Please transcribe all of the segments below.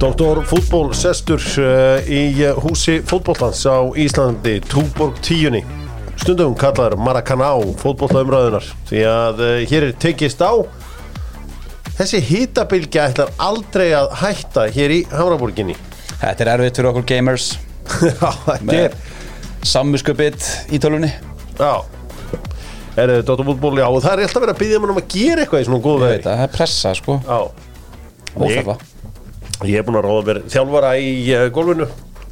Doktor fútból sestur uh, í uh, húsi fútbóltans á Íslandi, Túborg 10 stundum kallar Maracaná fútbóltaumræðunar því að uh, hér er tekist á. Þessi hýtabilgja ætlar aldrei að hætta hér í Hamraborginni. Þetta er erfitt fyrir okkur gamers. Já, þetta er Sammuskupitt í tölunni Já. Er þetta Doktor fútból, já, og það er alltaf verið að byggja mann um að gera eitthvað í svona góðu Ég vegi veit að það er pressa sko. Já, Óþarfa Ég er búin að ráða mér þjálfara í uh, gólfinu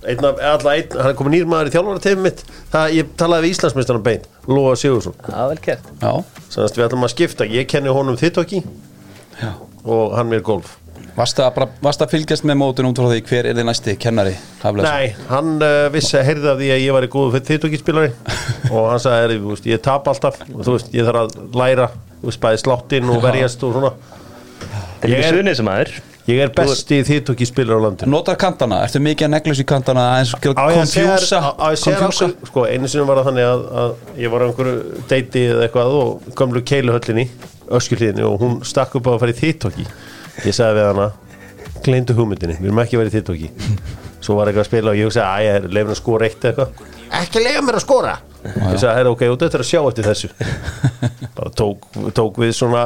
einn af, alla einn, hann er komin nýr maður í þjálfara tegum mitt. Það, ég talaði við Íslandsmeistaran bein Lóa Sigursson, Já, vel kert Já, sannast við ætlum að skipta. Ég kenni honum þittóki já. og hann mér golf. Varstu að, bara, varstu að fylgjast með mótun út frá því hver er þið næsti kennari Hafleðsson? Nei, hann uh, vissi að heyrði af því að ég var í góðu þittóki spilari og hann sagði, "Heyrðu, þú veist, ég tap alltaf og þú veist, ég þarf að læra þú veist, bæði sláttinn og verjast og svona. Þetta er ekki er- sunnið sem aður ég er besti þittóki spilari á landinu. Notar kantana, ertu mikið að neglis í kantana? Og að konfjúsa Sko, einu sinni var það þannig að, að ég var á einhverju deiti eða eitthvað og gömlu keiluhöllinni öskjuhlíðinni og hún stakk upp á að fara í þittóki ég sagði við hana gleyndu hugmyndinni, við erum ekki að vera í þittóki svo var eitthvað að spila og ég hugsaði að ég er leifin að skora eitt eða eitthvað. Ekki leifa mér að skora. Ég sagði, ok, og þetta er að sjá eftir þessu. Bara tók, tók við svona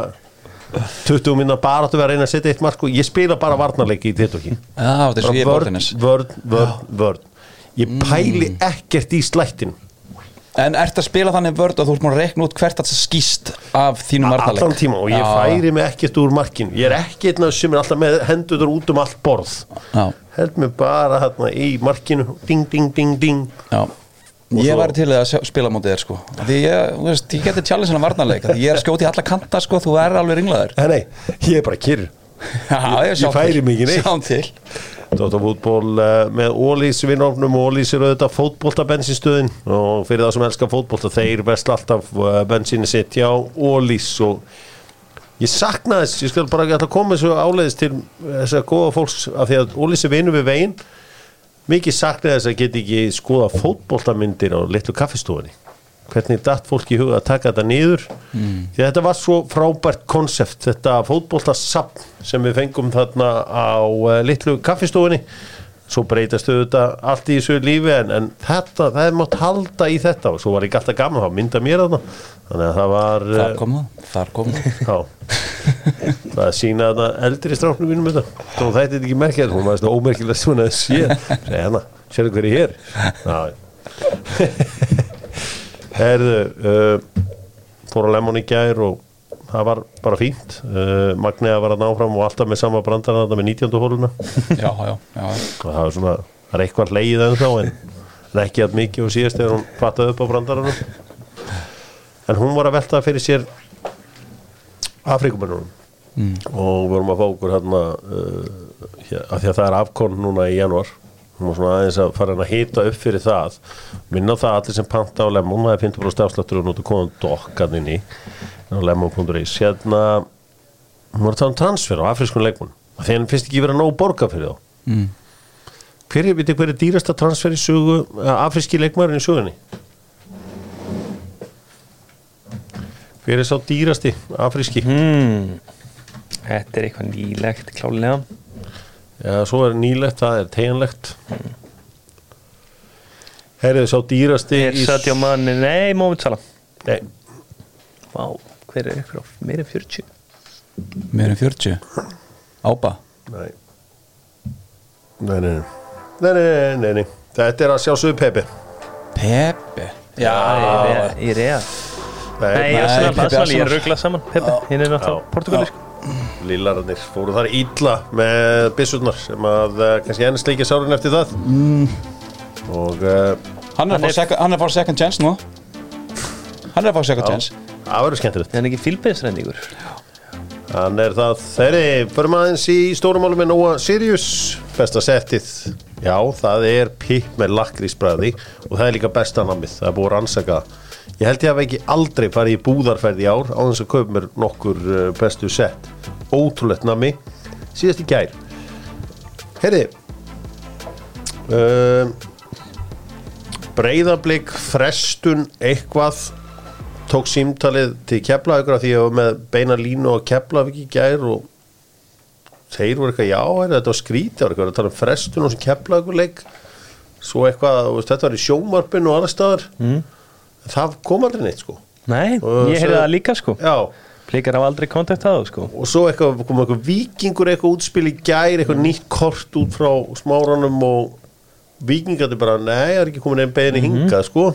20 minna bara áttu við að reyna að setja eitt mark og ég spila bara varnarleiki í þittóki Já, þetta er svo ég er vörn, vörn, vörn, vörn. Ég pæli ekkert í slættin En ert að spila þannig vörd að þú ert múin að rekna út hvert að það skýst af þínum allan vartaleg tíma og ég færi mig ekkert úr markin ég er ekki einn af sem er alltaf með hendur út um allt borð. Já, held mig bara hérna í markinu. Ding, ding, ding, ding. Já Ég svo- væri til að spila mútið þér sko. Því ég, þú veist, ég geti challenge hennar varnarleik Því ég er að skjóti í alla kanta sko, þú er alveg ringlaður. Eh, nei, ég er bara kyrr. Já, ég, sjáum færi ekki neitt. Sjáum til. Dóttar fútból uh, með Ólís vinnofnum og Ólís er auðvitað fótbolta bensinstöðin og fyrir það sem elskar fótbolta þeir vest alltaf uh, bensinni sitt hjá Ólís og ég sakna þess, ég skal bara ætla að koma þessu áleiðis til þess að góða fólks af því að Ólís er vinnu við veginn mikið sakna þess að geta ekki skoða fótboltamyndir á litlu kaffistofunni. Hvernig datt fólk í huga að taka þetta niður? Því að þetta var svo frábært konsept, þetta fótboltasapn sem við fengum þarna á uh, litlu kaffistofunni svo breytast auðvitað allt í þessu lífi en, en þetta, það er mátt halda í þetta. Og svo var ég alltaf gaman að mynda mér þarna. Þannig að það var Þar eh, kom það, þar kom það. Það að sína þarna eldri stráknum mínum þetta Þá þetta er ekki merkjað Hún var svona ómerkilega svona að sé hana, sérðu hverju hér Herðu uh, Fór á lemon í gær og það var bara fínt. Uh, Magniða var að náfram og alltaf með sama þetta með 19. hóluna. Það var svona, það er eitthvað leið en, en ekki að mikið og síðast þegar hún fattaði upp á brandaranum en hún var að velta fyrir sér Afrikumennunum mm. og við vorum að fá okkur hérna uh, hér, af því að það er afkorn núna í januar hún var svona aðeins að fara hann að hita upp fyrir það minna það allir sem panta á lemon það er 50% afsláttur og notu kóðan dokkan inn í lemon.is hérna hún var að tala um transfer á afrískun leikmun því hann finnst ekki vera nóg borga fyrir þá mm. Hver er, hver er dýrasta transfer í sögu, uh, afríski leikmaðurinn í sögunni? Hver er sá dýrasti afríski? hmm. Þetta er eitthvað nýlegt klálega Já, svo er nýlegt, það er teginlegt. Herrið sá dýrasti Er Sadio Mane, nei, Mómið Sala Nei, Vá, hver er ykkur á meira en 40 Meir en 40 Ába? Nei. Nei, nei, nei. Nei, nei, nei, nei, nei. Þetta er að sjá suðu Pepe. Pepe? Já, Í rea Nei, ég er Nei, svona Pepe Basal, ég ruggla saman. Pepe, hinn er náttúrulega portugalísk Lillararnir fóru þar illa með byssurnar sem að uh, kannski ennast leikja sárin eftir það. Mm. og uh, Hann er að fá second- er chance nú. Hann er að fá second chance. Það verður skemmtilegt. Það er ekki fylgbeðsrendingur Hann er það þeirri, förum aðeins í stórumálu með Nóa Sirius, besta settið. Já, það er pipp með lakrísbræði og það er líka besta namið, það er búið að rannsaka. Ég held ég hafa ekki aldrei farið í búðarferð í ár á þess að kaupa mér nokkur uh, bestu sett. Ótrúlegt nami, síðast í gær. Herri, um, breyðablík, frestun, eitthvað tók símtalið til Keflavíkur því að ég var með beina línu á Keflavík í gær og þeir voru eitthvað, já, þetta var skrítið það var að tala um frestun og sem eitthvað leik svo eitthvað, þetta var í sjómarpinu og annars staðar mm. Það kom aldrei neitt sko. Nei, Og ég heyrði það líka sko. Já, Blikar hafa aldrei kontakt að það sko. Og svo eitthvað kom eitthvað vikingur eitthvað útspil í gær eitthvað nýtt kort út frá smáranum og vikingandi bara, nei, það er ekki komin einn beðinni hingað sko.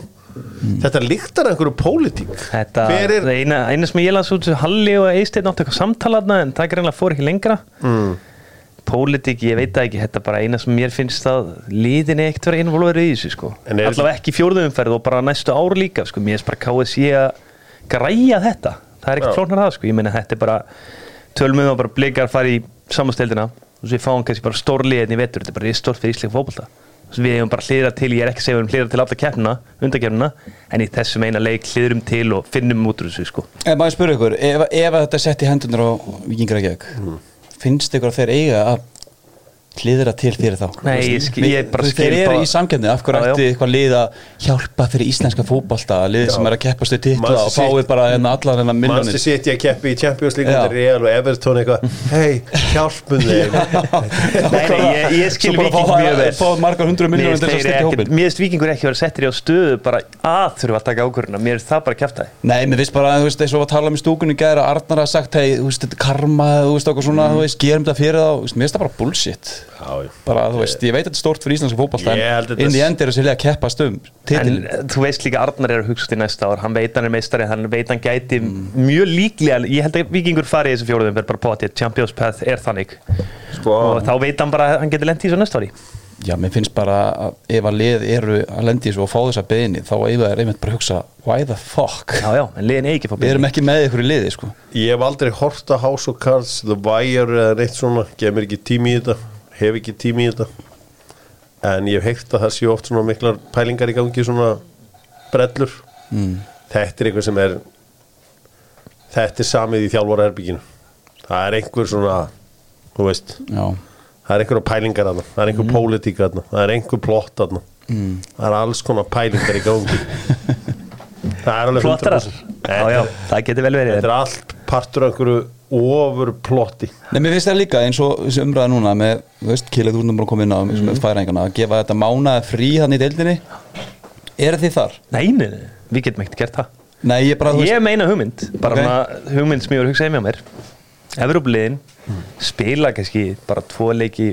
Þetta líktar einhverju pólitík. Þetta, er, eina, eina sem ég las út Halli og Eisteinn áttu eitthvað samtalaðna en það greinlega fór ekki lengra. Mm, Pólitík, ég veit það ekki, þetta er bara eina sem mér finnst að liðin eitt vera involverið í þessu sko. En er- Allavega ekki fjórðumferð og bara næstu ár líka sko, mér finnst bara KSI að græja þetta. Það er ekkert flóknar það sko, ég meina þetta er bara tölmum og bara blikar fara í samasteldina og svo við fáum kannski bara stórliðin í vetur, þetta er bara stórt fyrir íslensk fótbolta. Svo við hefum bara hlýðra til, ég er ekki að segja við hefum hlýðra til alla keppnina, undakefnina en í þessum eina leik hlýðrum til og finnum út úr þessu sko. En maður spyrur ykkur, ef, ef að þetta er sett í hendunar á Víkingur Reykjavík finnst ykkur að þeir eiga að hlýðra til fyrir þá? Nei, ég skil- ég bara Þeir skil eru bara- í samkefni, af hverju Já, já. ætti eitthvað lið að hjálpa fyrir íslenska fótbolta lið sem er að keppast við titla Manchester og fáið City- bara hérna allar hennar Manchester miljonir City að keppi í Champions League Já. undir Real og Everton eitthvað hei, hjálpum þeim Nei, nei, ég, ég skil Svo bara viking fá- mjög vel fá margar milljónir finnst til þess að þeir styrkja hópinn. Mér finnst vikingur ekki vera settir í á stöðu bara að þurfa að taka ákvörðuna Mér finnst það bara kæft það Nei, mér finnst bara, þú veist, eins og að tala um í stúkunni gæra Arnar að sagt, hei, þú veist, þetta er karma þú veist, okkur svona, þú veist, gerum þetta fyrir þá þú veist, mér finnst það bara bullshit. Bara, þú veist, ég veit að þetta er stórt fyrir íslenska held en inn í end er þessi liða að keppast um En titil, eh, þú veist líka Arnar er að hugsa í næsta ár. Hann veit hann er meistari, hann veit hann gæti mjög líklega Ég held að vikingur fari í þessu fjóruðum Verð bara potið, Champions Path er þannig. Sko, Og þá veit hann bara að hann getur lent í þessu næsta ári. Já, mér finnst bara að ef að lið eru að lendi þessu og fá þessa beðinni þá eiga þær einmitt bara að hugsa why the fuck, Já, já, en liðin eigi ekki að fá við erum ekki með ykkur í liði, sko. Ég hef aldrei hort að House of Cards, The Wire eða neitt svona, gef mér ekki tími í þetta hef ekki tími í þetta. En ég hef heyrt að það sé oft svona miklar pælingar í gangi svona brellur. Mm. þetta er eitthvað sem er þetta er samið í þjálfara herbygginu það er einhver svona þú veist, já, það er einhver pælingar þarna, það er einhver pólitík þarna það er einhver plott þarna. Mm. það er alls konar pælingar í gangi. Það er alveg Plottarar 100% Já, já, það getur vel verið. þetta er allt partur af einhverju ofur plotti Nei, mér finnst það líka eins og þessi umræða núna með, þú veist, Kilið þú erum bara inn á mm. með færingana, að gefa þetta mánaða frí þannig í deildinni Er þið þar? Nei, nei, nei, við getum ekkert gert það Nei, ég bara, þú Ég meina hugmynd, bara Ok. okay. hugmynd sem ég voru að hugsa með mér Evrópuliðin spila kannski bara tvo leiki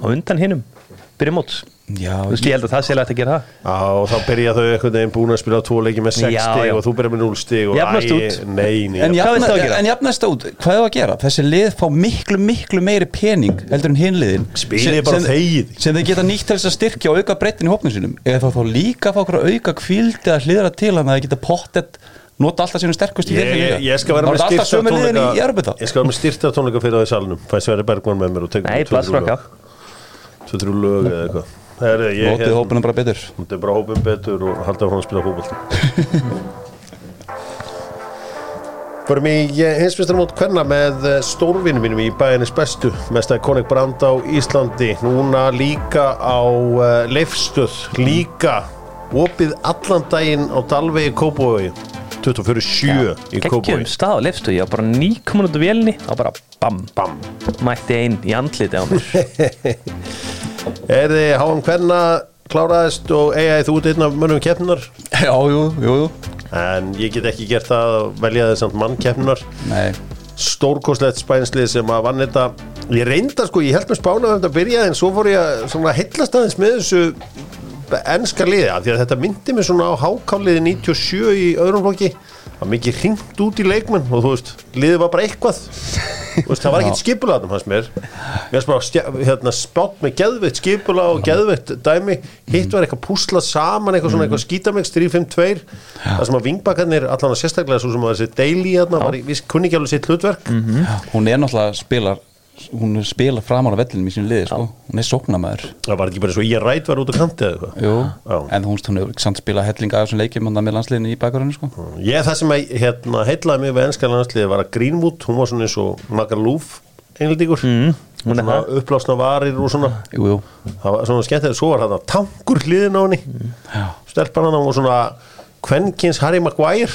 á undan hinnum byrja móts Já, Þú veist, ég held að það sé lægt að gera það. Já, og þá byrja þau einhvern veginn búin að spila tvo leiki með 6 Já, stig og þú byrja með 0 stig og Jafnast æ, út. Nei, nei, En jafnast út, hvað er að gera? Þessi lið fá miklu, miklu meiri pening heldur en hinliðin bara þegið. sem þeir geta nýtt til þess að styrkja og auka breytin í hópnum sínum. Eða þá þá líka fá okkur að auka kvíld eða hlýðra til hann að þeir geta pottet nota alltaf sínum sterkust í Ég, ég, ég skal vera með styrta tónleika Jörgubita Ég skal vera með styrta tónleika fyrir það í salnum. Fæ Sverri Bergman með mér og tekur Nei, blaðsfraka 2-3 lög eða eitthvað Er Notið hópunum bara betur. Er bara hópum betur og halda frá að spila fótbolta. Förum í hinsmestar mót hverna með eh, stórvinum mínum í bæinnes bestu mestaði Konik Brand á Íslandi. Núna líka á uh, Leifstöð, líka opið allan daginn á Dalvegi Kópavogi. 24-7 í Kópavogi. stað á lefstu, ég var bara af vélni og bara bam, Bam. Mætti einn í andliti á mér Er þið háum hverna kláraðist og eigaði þú út einn af mönnum keppnunar Já, jú, jú, jú. En ég get ekki gert það að velja þess að mann keppnunar Nei, stórkoslegt spænslið sem að vann þetta. Ég reynda sko, ég held með spána að þetta byrjaði en svo fór ég að svona heillast aðeins með þessu ennska liði af því að þetta myndi mig svona á hákáliði 97 í öðrum flokki að mikið hringt út í leikmenn og þú veist, liðið var bara eitthvað. Veist, það var ekkert skipulaðum hans mér. Mér er bara hérna, spátt með geðveitt skipula og geðveitt dæmi. Hitt var eitthvað púslað saman eitthvað svona eitthvað skítamix 352 það sem að vingbakarnir allan að sérstaklega svo sem að þessi daily hérna, var, í- við kunni ekki alveg sitt hlutverk. Hún er náttúrulega spilar hún spila framar á vellinum í sínu liði sko. hún er sóknamæður það var ekki bara svo ég rætt var út á kanti en hún, hún hefur samt spilað hellinga af þessum leikjum með landsliðinu í bakgrunni sko. ég það sem að, hérna, heitlaði mig við ennska landsliði var að Greenwood, hún var svona eins og Magalúf einhildíkur Mm, upplásna varir og svona. Jú, jú, það var svona skemmt svo var það tankur hliðin á henni. Já. Stelpan hann og svona kvenkins Harry Maguire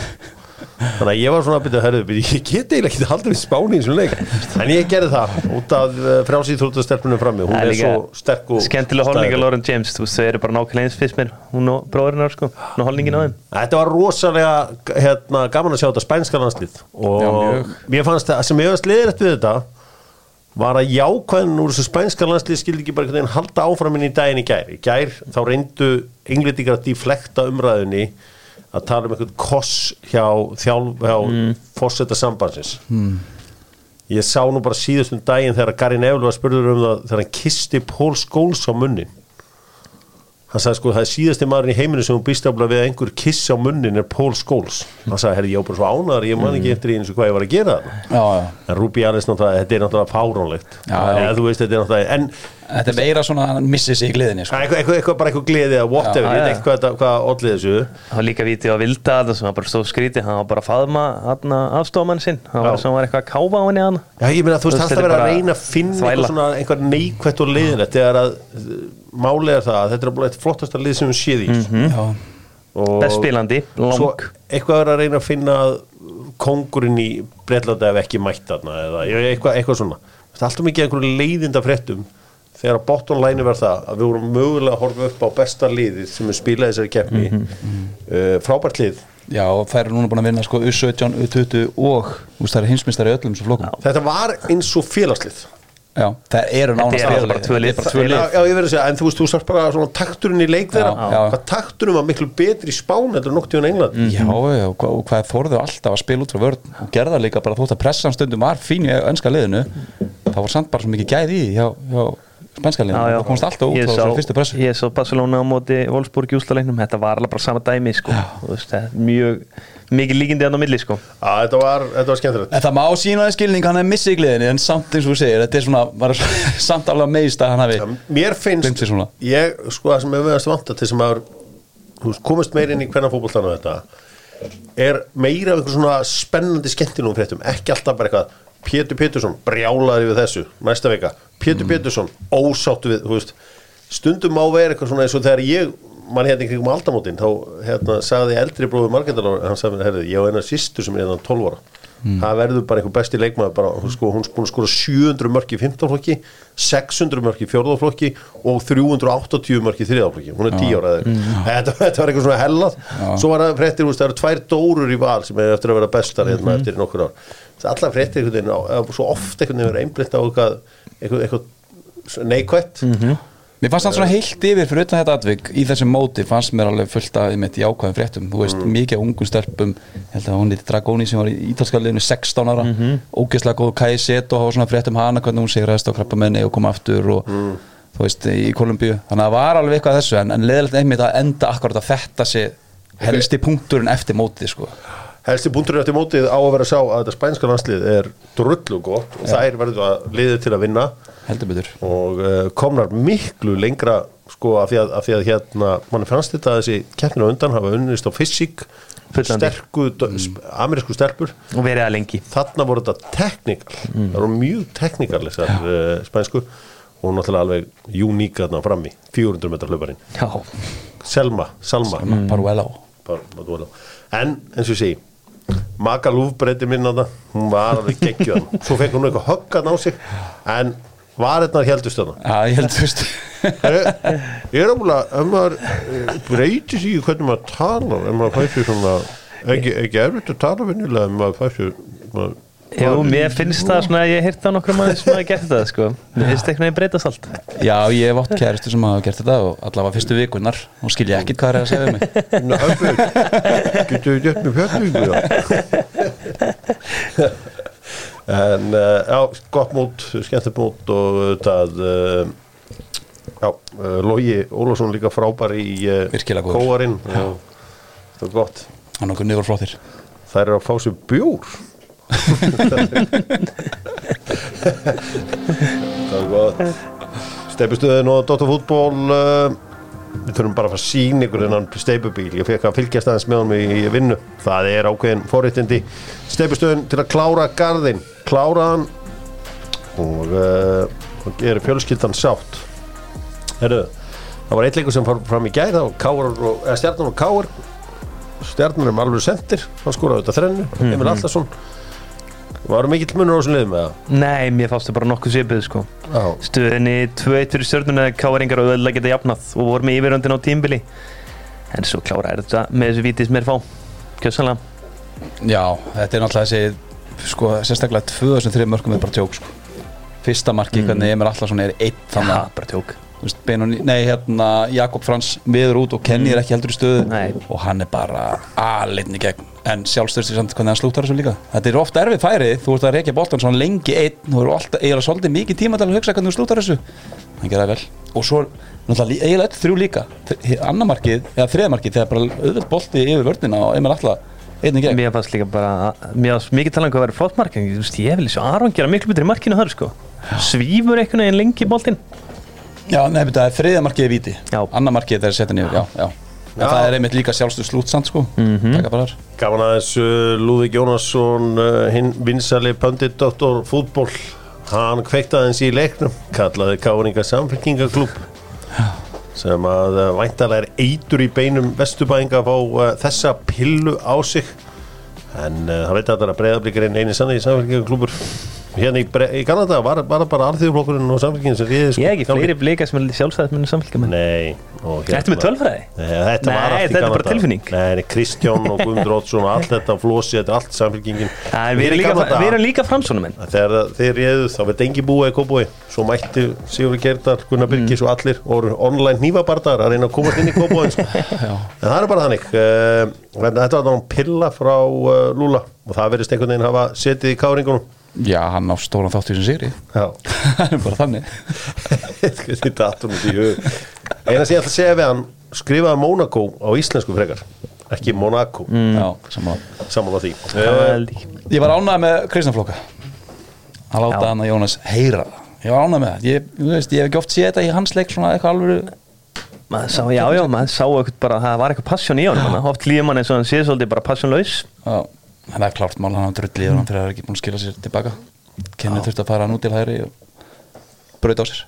þannig að ég var svona að byrja, herðu, ég get eiginlega ekki haldið við spáni í þessum leik. En ég gerði það út af frjálsýþróttastelpunum frammi, hún er svo sterk og Skemmtilega holninga. Lauren James Þú veist, þau eru bara nákvæmlega eins fyrst mér Hún og bróðurinn sko Nú holningin á þeim. Þetta var rosalega hérna, gaman að sjá þetta spænska landslið. Og mér fannst það sem ég var sliðrætt við þetta var að jákvæðin úr þessu spænska landslið skildi ekki bara einhvern veginn halda áfram inn í daginn í gær. Í gær þá reyndu englendingar að deflekta umræðinni að tala um einhvern koss hjá, þjálf, hjá mm. fórseta sambandsins. Mm. Ég sá nú bara síðustum daginn þegar Gary Neville var spurður um það þegar hann kisti Paul Scholes á munnin hann sagði sko það er síðasti maðurinn í heiminu sem hún býst áfla við að einhver kiss á munnin er Paul Scholes hann sagði herri ég á bara svo ánæður ég man ekki eftir eins og hvað ég var að gera Já, já en Ruby Allis náttúrulega þetta er náttúrulega fáránlegt. Eða, þú veist þetta er náttúrulega en Þetta er meira svona að hann missi sig í gliðinni sko. eitthvað, eitthvað, eitthvað bara eitthvað gleði eða whatever ég veit ekki hvað, hvað allir þessu. Það var líka vítið á Vilda sem var bara stóð skríti Hann var bara að faðma hann afstofamann sinn. Hann var var eitthvað að káfa á henni hann Já, ég meina, þú veist, þetta er verið að bara reyna að finna þvæla. eitthvað svona, einhver neikvætt og liðilegt þegar að uh, málið er það að þetta er bara eitt flottasta lið sem við séð í mm Já, Best spilandi, lang. svo eitthvað verið að reyna að finna að kongurinn í Breitlanda ef ekki mætt þarna eða eitthvað, eitthvað svona. Það er alltaf mikið einhverju leiðinda fréttum þegar að bottom line var það að við vorum mögulega að horfa upp á besta liðið sem er spilað þessari keppni. Uh, frábært lið. Já þær eru núna búin að vinna sko U17, U20 og þú veist, það eru hinsmistari í öllum svo flokkum. Þetta var eins og félagslið. Já, það eru nánast Þetta eru félagið. bara tvö lið. Þetta er bara tvö Já, lið. já, ég verður að segja, en þú veist, þú sást bara svona takturinn í leik þeirra, Já, já. hvað takturinn var miklu betri í Spán heldur nokkuð í England Já, já, og hvað, þorðu alltaf að spila út frá vörn og gerða líka bara þótt að pressan stundum var fín í önska liðinu. Það var samt bara svo mikið gæði í hjá, hjá spænska liðinu, það komst alltaf út sá- þessu fyrstu pressu. Ég svo Barcelona á móti Wolfsburg í úslaleiknum Þetta var alveg bara sama dæmi sko. Þú veist, það er Mjög mikið líkindi hann á milli sko. Já, þetta var, þetta var skemmtilegt. En það má sína þess skilning, hann er missið í gliðinu en samt eins og þú segir, þetta er svona var samt alveg meist að hann hafi Mér Glemt finnst, ég, sko, það sem hefur veðast vanta til sem að þú veist, komast meira inn í hvernig fótboltan og þetta er meira af einhver svona spennandi skemmtinum fréttum, ekki alltaf bara eitthvað Pétur Pétursson, brjálaði við þessu næsta vika, Pétur Pétursson ósáttu við, veist stundum má vera eitthvað svona eins og þegar ég mann hérna í kringum aldamótin, þá hérna sagði eldri bróður Margendalór, hann sagði herrið, ég á eina sýstu sem er hérna 12 ára það verður bara einhver besti leikmaður bara, hún sko, hún er skora 700 mörk í 15 flokki 600 mörk í 4 flokki og 380 mörk í 3 flokki. Hún er 10 ára eða eitthvað. þetta, þetta var eitthvað svona hellað. Svo var það fréttir, það eru tvær dórur í val sem er eftir að vera bestar hérna eftir nokkur ár. Er allar fréttir svo oft einhvern veginn verið einblitt á eitthvað, eitthvað, eitthvað neikvætt Mér fannst það svona heilt yfir fyrir utan þetta atvik í þessum móti fannst mér alveg fullt af einmitt jákvæðum fréttum. Þú veist, mikið af ungum stelpum ég held að hún lítið Dragoni sem var í ítalska liðinu 16 ára, ógeðslega góð Kajset og hafa svona fréttum hana hvernig hún sigraðist á krabbamenni og kom aftur og þú veist, í Kolumbíu, þannig að það var alveg eitthvað þessu en, en leðilegt einmitt að enda akkurat að þetta sé helsti punkturinn eftir mótið sko. Helsti punkturinn eftir mótið á að vera að sjá að þetta spænska landslið er drullu gott og þær verður að liðið til að vinna heldur betur. Og uh, komnar miklu lengra sko af því að, af því að hérna mann fannst þetta að þessi keppnir á undan hafa unnist á fysík sterku, mm. amerísku stelpur. Og verið að lengi. Þarna voru þetta teknikal það voru mjög teknikal þessar uh, spænsku. Og náttúrulega alveg uník þarna frammi, 400 metrar hlauparinn. Selma, Salma. Mm. Paruela bara, bara dvola. en eins og ég segi Maga Lúfbreyti minn þarna, hún var alveg geggjöð svo fekk hún eitthvað höggan á sig. En varirnar heldust þarna. Já, ég held þú veist. Ég ég er að ef maður eh, breytir sig í hvernig maður tala ef maður fær sér svona ekki, ekki erfitt að tala vinnilega ef maður fær sér maður, Jú, mér finnst það svona að ég heyrt á nokkrum aðeins sem hafa gert þetta sko. Mér finnst eitthvað að breytast allt Já, ég hef átt kæristu sem hafa gert þetta og allavega fyrstu vikunar og skilja ekkit hvað er að segja um mig. Ná, öfnir, getur við gett með fjöldingu en uh, já, gott mót skemmtilegt mót og það uh, já, uh, Logi Ólafsson líka frábær í kóarinn. Það er gott. Hann okkur niður flottir. Þær eru að fá sér bjór. Það er gott. Steipustuðin og Dóttar fútból uh, við þurfum bara að fara að sína ykkur þennan steipubíl, ég fekk að fylgjast aðeins með honum í vinnu, það er ákveðin forréttindi. Steipustuðin til að klára garðin, klára hann og uh, gerir fjölskyldan sátt. Herru, það var eitt leikur sem fór fram í var Káar og, eða Stjarnan og Káar stjarnar um alveg sendir hann skoraði þetta þrennu, Mhm. Emil Allarsson varum mikill munur á þessum liðum með það Nei, mér fannst það bara nokkuð svipið sko. Já, Stöðinni 2-1 fyrir stjórnuna Káringar og öðlega geta jafnað og voru með yfiröndin á tímbili En svo klára er þetta með þessu vítið sem er fá. Kjössanlega Já, þetta er náttúrulega þessi sko, sérstaklega tvö þessum þrið mörgum er bara tjók sko. Fyrsta marki, hvernig Emil Allarsson er einn þannig að bara tjók. Þú veist, Benoni, nei, hérna, Jakob Frans viður út og Kenny er ekki heldur í stöðu. Nei. og hann er bara aðleitni gegn. En sjálfstörsti samt hvernig hann slúttar þessu líka. Þetta er ofta erfið færi, þú ert að reykja boltan svona lengi einn, þú eru alltaf, eiginlega svolítið mikið tíma til að hugsa hvernig þú slúttar þessu. Hann það vel. Og svo eiginlega þrjú líka. Annamarkið, eða þriðamarkið þegar bara auðvöld bolti yfir vörnina og einnig gegn Mér fannst líka bara Mér fannst mikið talað um hvað að vera flott mark en þú veist, ég vil svo Aron gera miklu betur í markinu þar sko. Svífur einhvern veginn lengi í boltinn. Já, nei, þetta er þriðamarkið í víti. Já. annamarkið þegar setja niður, já, já. En Já. það er einmitt líka sjálfstöð slútsamt sko. Taka bara þar. Gaman aðeins uh, Lúðvík Jónasson uh, hinn vinsali pöndit doktor fútból hann kveiktaði aðeins í leiknum kallaði Káringa samfélkingaklúb sem að uh, væntalega er eitur í beinum vestubæðinga fá uh, þessa pillu á sig. En það veit að það er að breyðablikarinn eini sannig samfélkingaklúbur hérna í, í Kanada var, var bara alþjóðflokkurinn og samfélkingin sem riði Ég hef ekki fleiri blika sem er sjálfstæðismennu samfélgja Nei hérna- Ertu með tölfræði? Nei, þetta, var Nei, allt í þetta er bara Kanada. tilfinning. Nei, nei, Kristján og Guðmundur Oddsson og allt þetta flósi, þetta er allt samfélkingin Við erum líka, erum líka framsónum menn Þegar þeir réðu þá veit engi búa í Kópói Svo mætti Sigurður Gerdar, Gunnar Birgis og allir og online hnífabardar að reyna að komast inn í sko. En það er bara þannig uh, Þetta var þá pilla frá uh, Lúla og það verðist einhvern veginn hafa setið í káringunum Já, hann á stóran þátt í þessum sigri. Já. Það er bara þannig. Þetta aðtum út í hug. Eina sem ég ætla að segja við hann skrifaði Monaco á íslensku frekar ekki Monaco, mm. Já, samanlega saman á því. Uh, ég. Var ánægð með Kristjánflokka að láta hann að Jónas heyra það. Ég var ánægð með það. Ég, þú veist, ég hef ekki oft séð þetta í hans leik svona eitthvað alveg Maður sá, já, já, maður sá eitthvað bara það var eitthvað passjón í honum. Oft líður mann eins og hann sé svolítið bara passjónlaus Já, það er klárt mál, hann á drullið og hann fyrir að ekki búin að skila sér tilbaka. Kenni þurfti að fara hann út til hæri og braut á sér.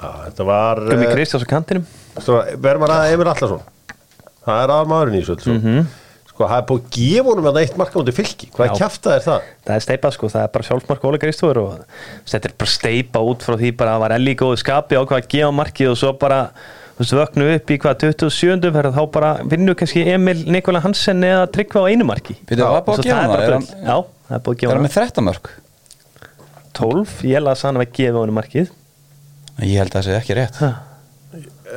Já, þetta var Gummi uh, Kristjáns á kantinum. Verður maður að Emil Allarsson það er aðmaðurinn í þessu mm sko, það er búið að gefa honum að eitt marka mútið fylki, hvað kjafta er það? Það er steipað sko, það er bara sjálfsmark Óli Kristofur og þetta er bara steipa út frá því bara að var Elli góðu skapi á hvað að gefa markið og svo bara þú veist, vöknu upp í hvað 27. ferð þá bara vinnu kannski Emil Nikola Hansen eða Tryggva á einu marki Býtu, var búið að gefa hann er Er bull. Já, það er búið að Er gefa hann hann með 13 mörg? 12, ég laði sann að vera gefa hann markið Ég held að það sé ekki rétt Ha.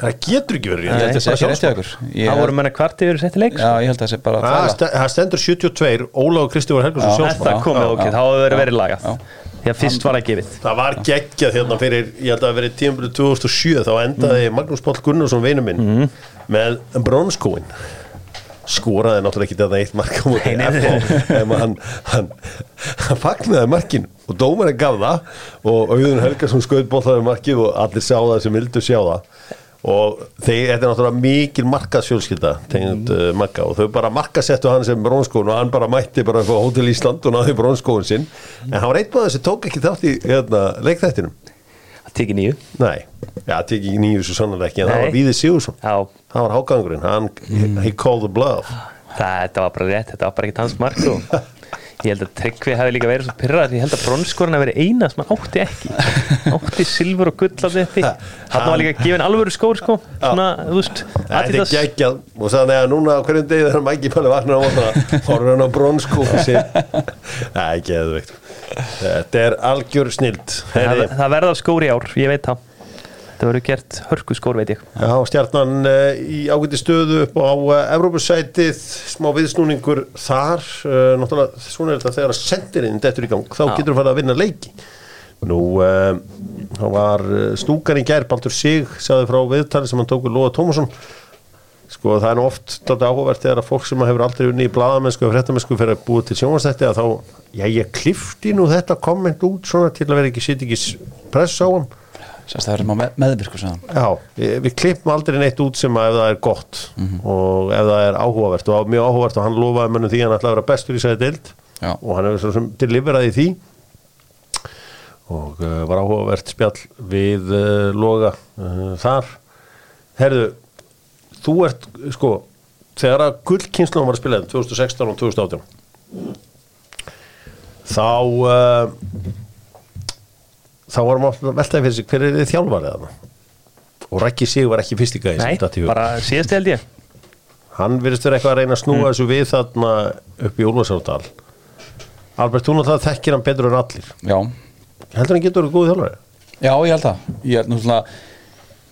það getur ekki verið Ég held að það sé ekki rétt ykkur Ég Það voru menna kvart yfir setti leik Já, sko. ég held að það sé bara það st- það stendur 72 Óla og Kristófur Helgarsson Já. Já, fyrst var það gefið. Það var geggjað hérna fyrir ég held að það verið tímabili 2007 þá endaði Magnús Páll Gunnarsson vinu minn Mhm. með bronskóin. Skoraði náttúrulega ekki þetta eitt marka mútið en hann, hann, hann fagnaði markin og dómarinn gaf það og Auðun Helgarsson skaut bóllaði markið og allir sá það sem vildu sjá það og þeir, þetta er náttúrulega mikil markasjólskylda tegnd Mhm. uh, makka og þau bara markasettu hann sem brónskóin og hann bara mætti bara á Hótel Ísland og náði brónskóin sinn. En hann var maður sem tók ekki þátt í hérna, leikþættinum. Það tekið nýju nei, já, tekið ekki nýju svo sannlega ekki en það Nei. var Víði Sigursson Já, það var hágangurinn, hann he called the bluff. Það, var bara rétt, þetta var bara ekkert hans mark og ég held að Tryggvi hafi líka verið svo pyrrað ég held að bronskorinn hafi verið eina sem hann átti ekki. Átti silfur og gull á þetta hann var líka gefin alvöru skór sko. Svona, þú veist, Þetta er Adidas geggjað. Og þannig að núna á hverjum degi þegar Mæki Palli vaknar á mótana horfður hann á bronskófi sin Það er geðveikt. Þetta er algjör snild það, það verða skór í ár, ég veit það það verður gert hörku skór veit ég Já, stjarnan uh, í ágæti stöðu upp á uh, Evrópusætið, smá viðsnúningur þar, uh, náttúrulega svona er þetta þegar að sendirinn dettur í gang, þá Já. getur þú farið að vinna leiki. Nú, það var í gær, Baldur Sig, sagði frá viðtali sem hann tók við Lóa Tómasson. Sko, það er nú oft þetta áhugavert þegar að fólk sem hefur aldrei unni í bladamennsku og fréttamennsku fyrir að búa til sjónvarsætti að þá, já, ég klifti nú þetta komment út svona til að vera ekki sitt ekki press á hann. Sérst það er með, meðvirku sagði hann. Já, við við klippum aldrei neitt út sem að ef það er gott. Og ef það er áhugavert og mjög áhugavert og hann lofaði mönnum því að hann ætlaði að vera bestur í sæði deild. Já. og hann hefur deliveraði því. Og uh, var áhugavert spjall við uh, loga uh, þar. Herðu, þú ert sko þegar að gullkynslan var að spila hérna 2016 og 2018 þá þá varum við að veltaði fyrir sig hver er þið þjálfarið þarna? Og Rækki Sig var ekki fyrst í gæði Nei, bara síðast held ég. Hann virðist vera eitthvað að reyna að snúa þessu við þarna upp í Úlfarsárdal Albert, þú náttúrulega þekkir hann betur en allir. Já, heldur hann getur verið góð þjálfari? já ég held það. Ég held nú svona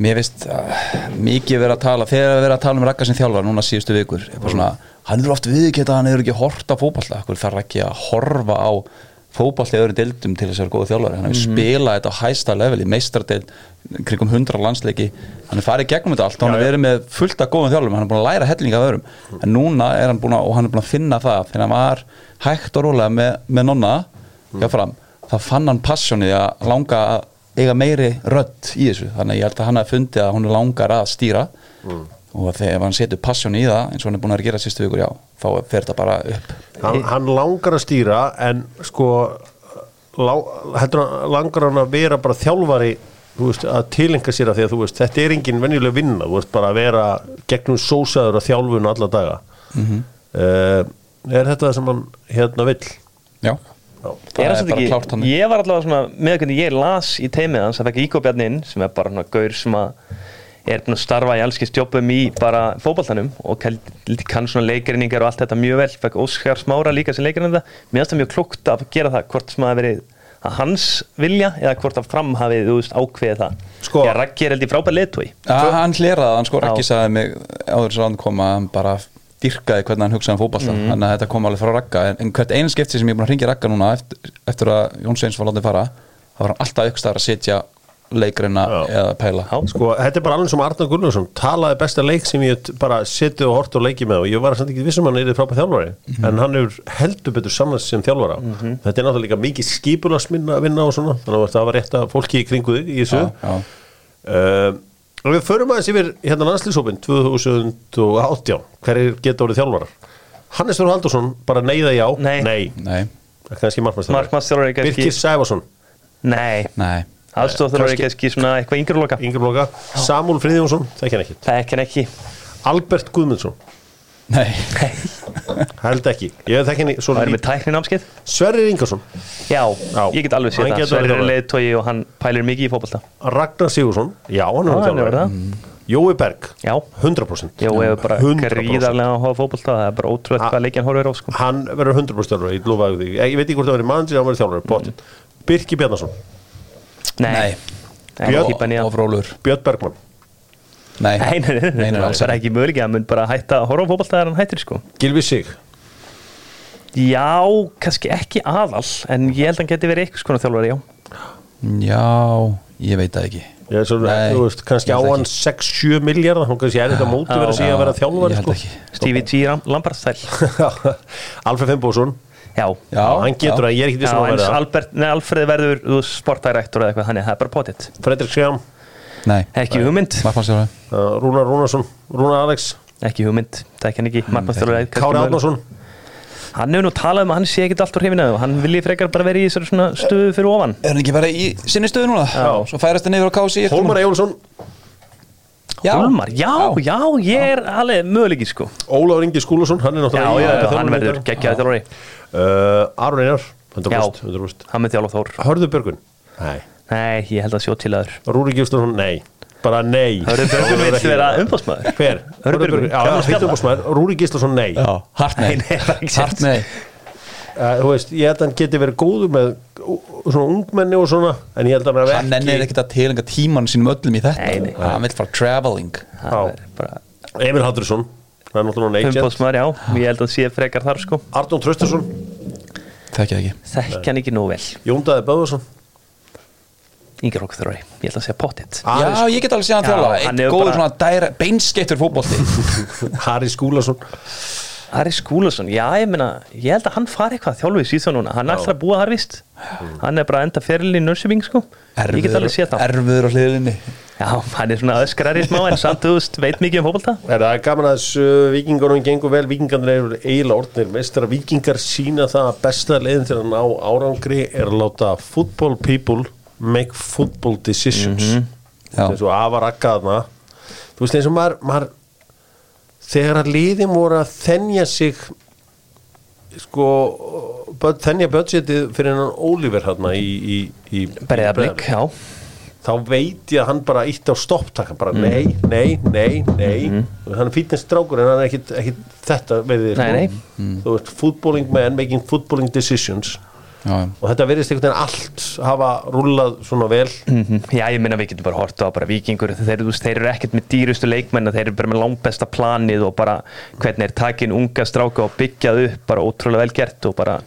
Mér finnst uh, mikið verið að tala þegar við verið að tala um Ragga sem þjálfar núna síðustu vikur er bara svona, hann er oft viðkjöta hann hefur ekki hort á fótballta hann þarf ekki að horfa á fótballta í öðrum deildum til þess að vera góða þjálfari hann hefur spilað þetta á hæsta leveli meistardeild, kringum 100 landsleiki. Hann er farið gegnum þetta allt. Og hann er verið með fullt af góðum þjálfum, hann er búin að læra hellinga af öðrum. En núna er hann búin að, og hann er búin að finna það þegar hann var hægt og rólega með, með nonna fram, þá fann hann passjónið að langa að eiga meiri rödd í þessu. Þannig ég held að hann hafi fundið að hún langar að stýra og að þegar hann setur passjón í það eins og hann er búin að gera sýstu vikur já, þá fer þetta bara upp. Hann, hann langar að stýra en sko lá, heldur hann langar hann að vera bara þjálfari þú veist, að tilenga sér að því að þú veist þetta er engin venjuleg vinna, þú veist bara að vera gegnum sósaður og þjálfun alla daga. Mhm. uh, er þetta það sem hann hérna vill? Já, Já. það er samt bara ekki- klárt hann Ég var allavega svona með hvernig ég las í teimið hans að fekk Íko Bjarni inn sem er bara svona gaur sem að er búin að starfa í allski stjópum í bara fótballtanum og kann, kann svona leikrinningar og allt þetta mjög vel. Fekk Óskar Smára líka sem leikrinning það mér finnst það mjög klúkt að gera það hvort sem að verið að hans vilja eða hvort að fram hafið þú veist ákveðið það. Sko- Já, Raggi er held í frábæð leitói Já, hann hleraði, hann sko. Já. ekki sagði mig áður svo hann kom að hann bara dyrkaði hvernig hann hugsaði um fótballta Mhm. þannig að þetta kom alveg frá Ragga. En, en hvert einu skipti sem ég er búin að ringja Ragga núna eftir, eftir að Jón Sveins var látið fara þá var hann alltaf aukstaðar að setja leikreina eða pæla. Já. sko, þetta er bara alveg sem Arnar Gullarsson talaði besta leik sem ég bara setið og hort og leikið með og ég var samt ekki vissum hann er frábæð þjálfari en hann hefur heldur betur samnast sem þjálfara. Þetta er náttúrulega líka mikið skipulasminna að vinna og svona, þannig að það var rétt að fólki í kringu þig í þessu. Já, já. Uh, og við förum aðeins yfir hérna landslýsópin 2018 hverjir geta orðið þjálfarar? Hannes Þór Haldursson, bara neyða já? Nei. nei, Nei, Markmannstjóri kannski Birkir Sæfarsson, Nei, nei aðstofþjóri Kannski- svona eitthvað yngri loka Ingur Blóka Samúl ekki Það er ekki. En ekki. Albert Guðmundsson, Nei, held ekki. Ég þekki henni Það svona er með lítið tækni námskeið Sverrir Ingarsson, Já, Já. ég get alveg séð Hann það. getur Sverrir verið er leiðtói og hann pælir mikið í fótbolta. Ragnar Sigursson já, hann er er þjálfari það. Jói Berg, Já, 100% Jó, hefur bara 100%. gríðarlega að hafa fótbolta. Það er bara ótrúlega hvað leikjan horfir á sko. hann verður 100% þjálfari, ég lofaði því. Ég veit ekki hvort það verður mann sem hann verður þjálfari, potið Birki Bjarnason, Nei, Björn- Bergmann. Nei, Nei, nei, nei, nei, nei, það er ekki. ekki möguleik að mun bara hætta að horfa á þegar hann hættir sko. Gilvi Sig, Já, kannski ekki aðal En ég held að hann geti verið eitthvað skona þjálfari, já. Já, ég veit það ekki. Er svo, Nei, þú veist, kannski á hann 6-7 miljardar, hann kannski er þetta móti verið að segja að vera þjálfari sko. Stevie G. Lambarstæl Alfred Finnbósson Já, Já, hann getur já. að ég er ekki vissum að en vera. Það Albert, nei, Alfred verður sportdirektor eða eitthvað, þannig það er bara potið Fredrik Sjám, Nei, Ekki hugmynd, markmannstjóri uh, Rúnar Rúnarsson Rúnar Alex, ekki hugmynd Það er ekki hann ekki, markmannstjóri Kári Átnarsson Hann hefur nú talað um að hann sé ekkert allt úr hefina og hann vilji frekar bara vera í þessari svona stöðu fyrir ofan. Er hann ekki bara í sinni stöðu núna? Já. Svo færast hann yfir á kási Hólmar Ejólfsson, Já. Hólmar, já, já, ég er alveg möguleiki sko. Ólafur Ingi Skúlason hann er náttúrulega já, já, hann verður geggjaði þjálfari. Uh, Aron Einar, 100%, Já. 100%. Hann með þjálf Þór. Hörður Björgun, nei. Nei, ég held að sjó til aður Rúri Gíslason, nei. Bara nei. Hörður Björgun ekki- vera umbásmaður Hver? Hörður Björgun, já, heitt spjalla. umbásmaður Rúri Gíslason, nei. Hart nei. Nei, nei, það er ekki Hart nei þú veist, ég held að hann geti verið góður með svona ungmenni og svona en ég held að hann hafi Hann nennir ekkert að tilenga tíman sínum öllum í þetta. Nei, nei. Hann vill fara traveling. Er bara Emil Haldursson, það er náttúrulega neikjent umbásmaður, já. Ég held að hann sé frekar þar sko. Arnón Traustarsson, Þekki það ekki. Þekki hann ekki nú vel. Jóndaði Böðvarsson. Ingar okkur þrjói, ég held að segja pottitt Já, ég get alveg séð hann Já, þjálfa. hann Eitt hefur góður bara- svona dæra, beinskettur fótbolti. Harry Skúlason Harry Skúlason, já ég meina ég held að hann fari eitthvað þjálfið síðan núna. Hann er alltaf að búa þar vist hann er bara að enda ferilin í Nursing sko. Ég get alveg séð það. Erfiður á hliðinni. Já, hann er svona öskrar í smá en samt þú veist, veit mikið um Er það er gaman að þessu vikingunum gengur vel, vikingarnir eru eiginlega orðnir mestra vikingar sína það að besta leiðin til að ná árangri er að láta football people make football decisions. Já. eins og afar akkaðna þú veist eins og maður, maður þegar að liðin voru að þennja sig sko bö- þennja budgetið fyrir hennan Oliver hérna í, í, í Breiðablík, já. Þá veit ég að hann bara ítti á stopptakka bara Mm. nei, nei, nei, nei. Hann er fítness strákur en hann er ekkit, ekkit þetta Nei, nei. þú veist, footballing man making footballing decisions já, og þetta verðist einhvern veginn allt hafa rúllað svona vel. Mhm. Já, ég minna við getum bara hort á bara vikingur þeir, þeir eru ekkert með dýrustu leikmenn þeir eru bara með langbesta planið og bara hvernig er takin unga stráka og byggjað upp bara ótrúlega vel gert og bara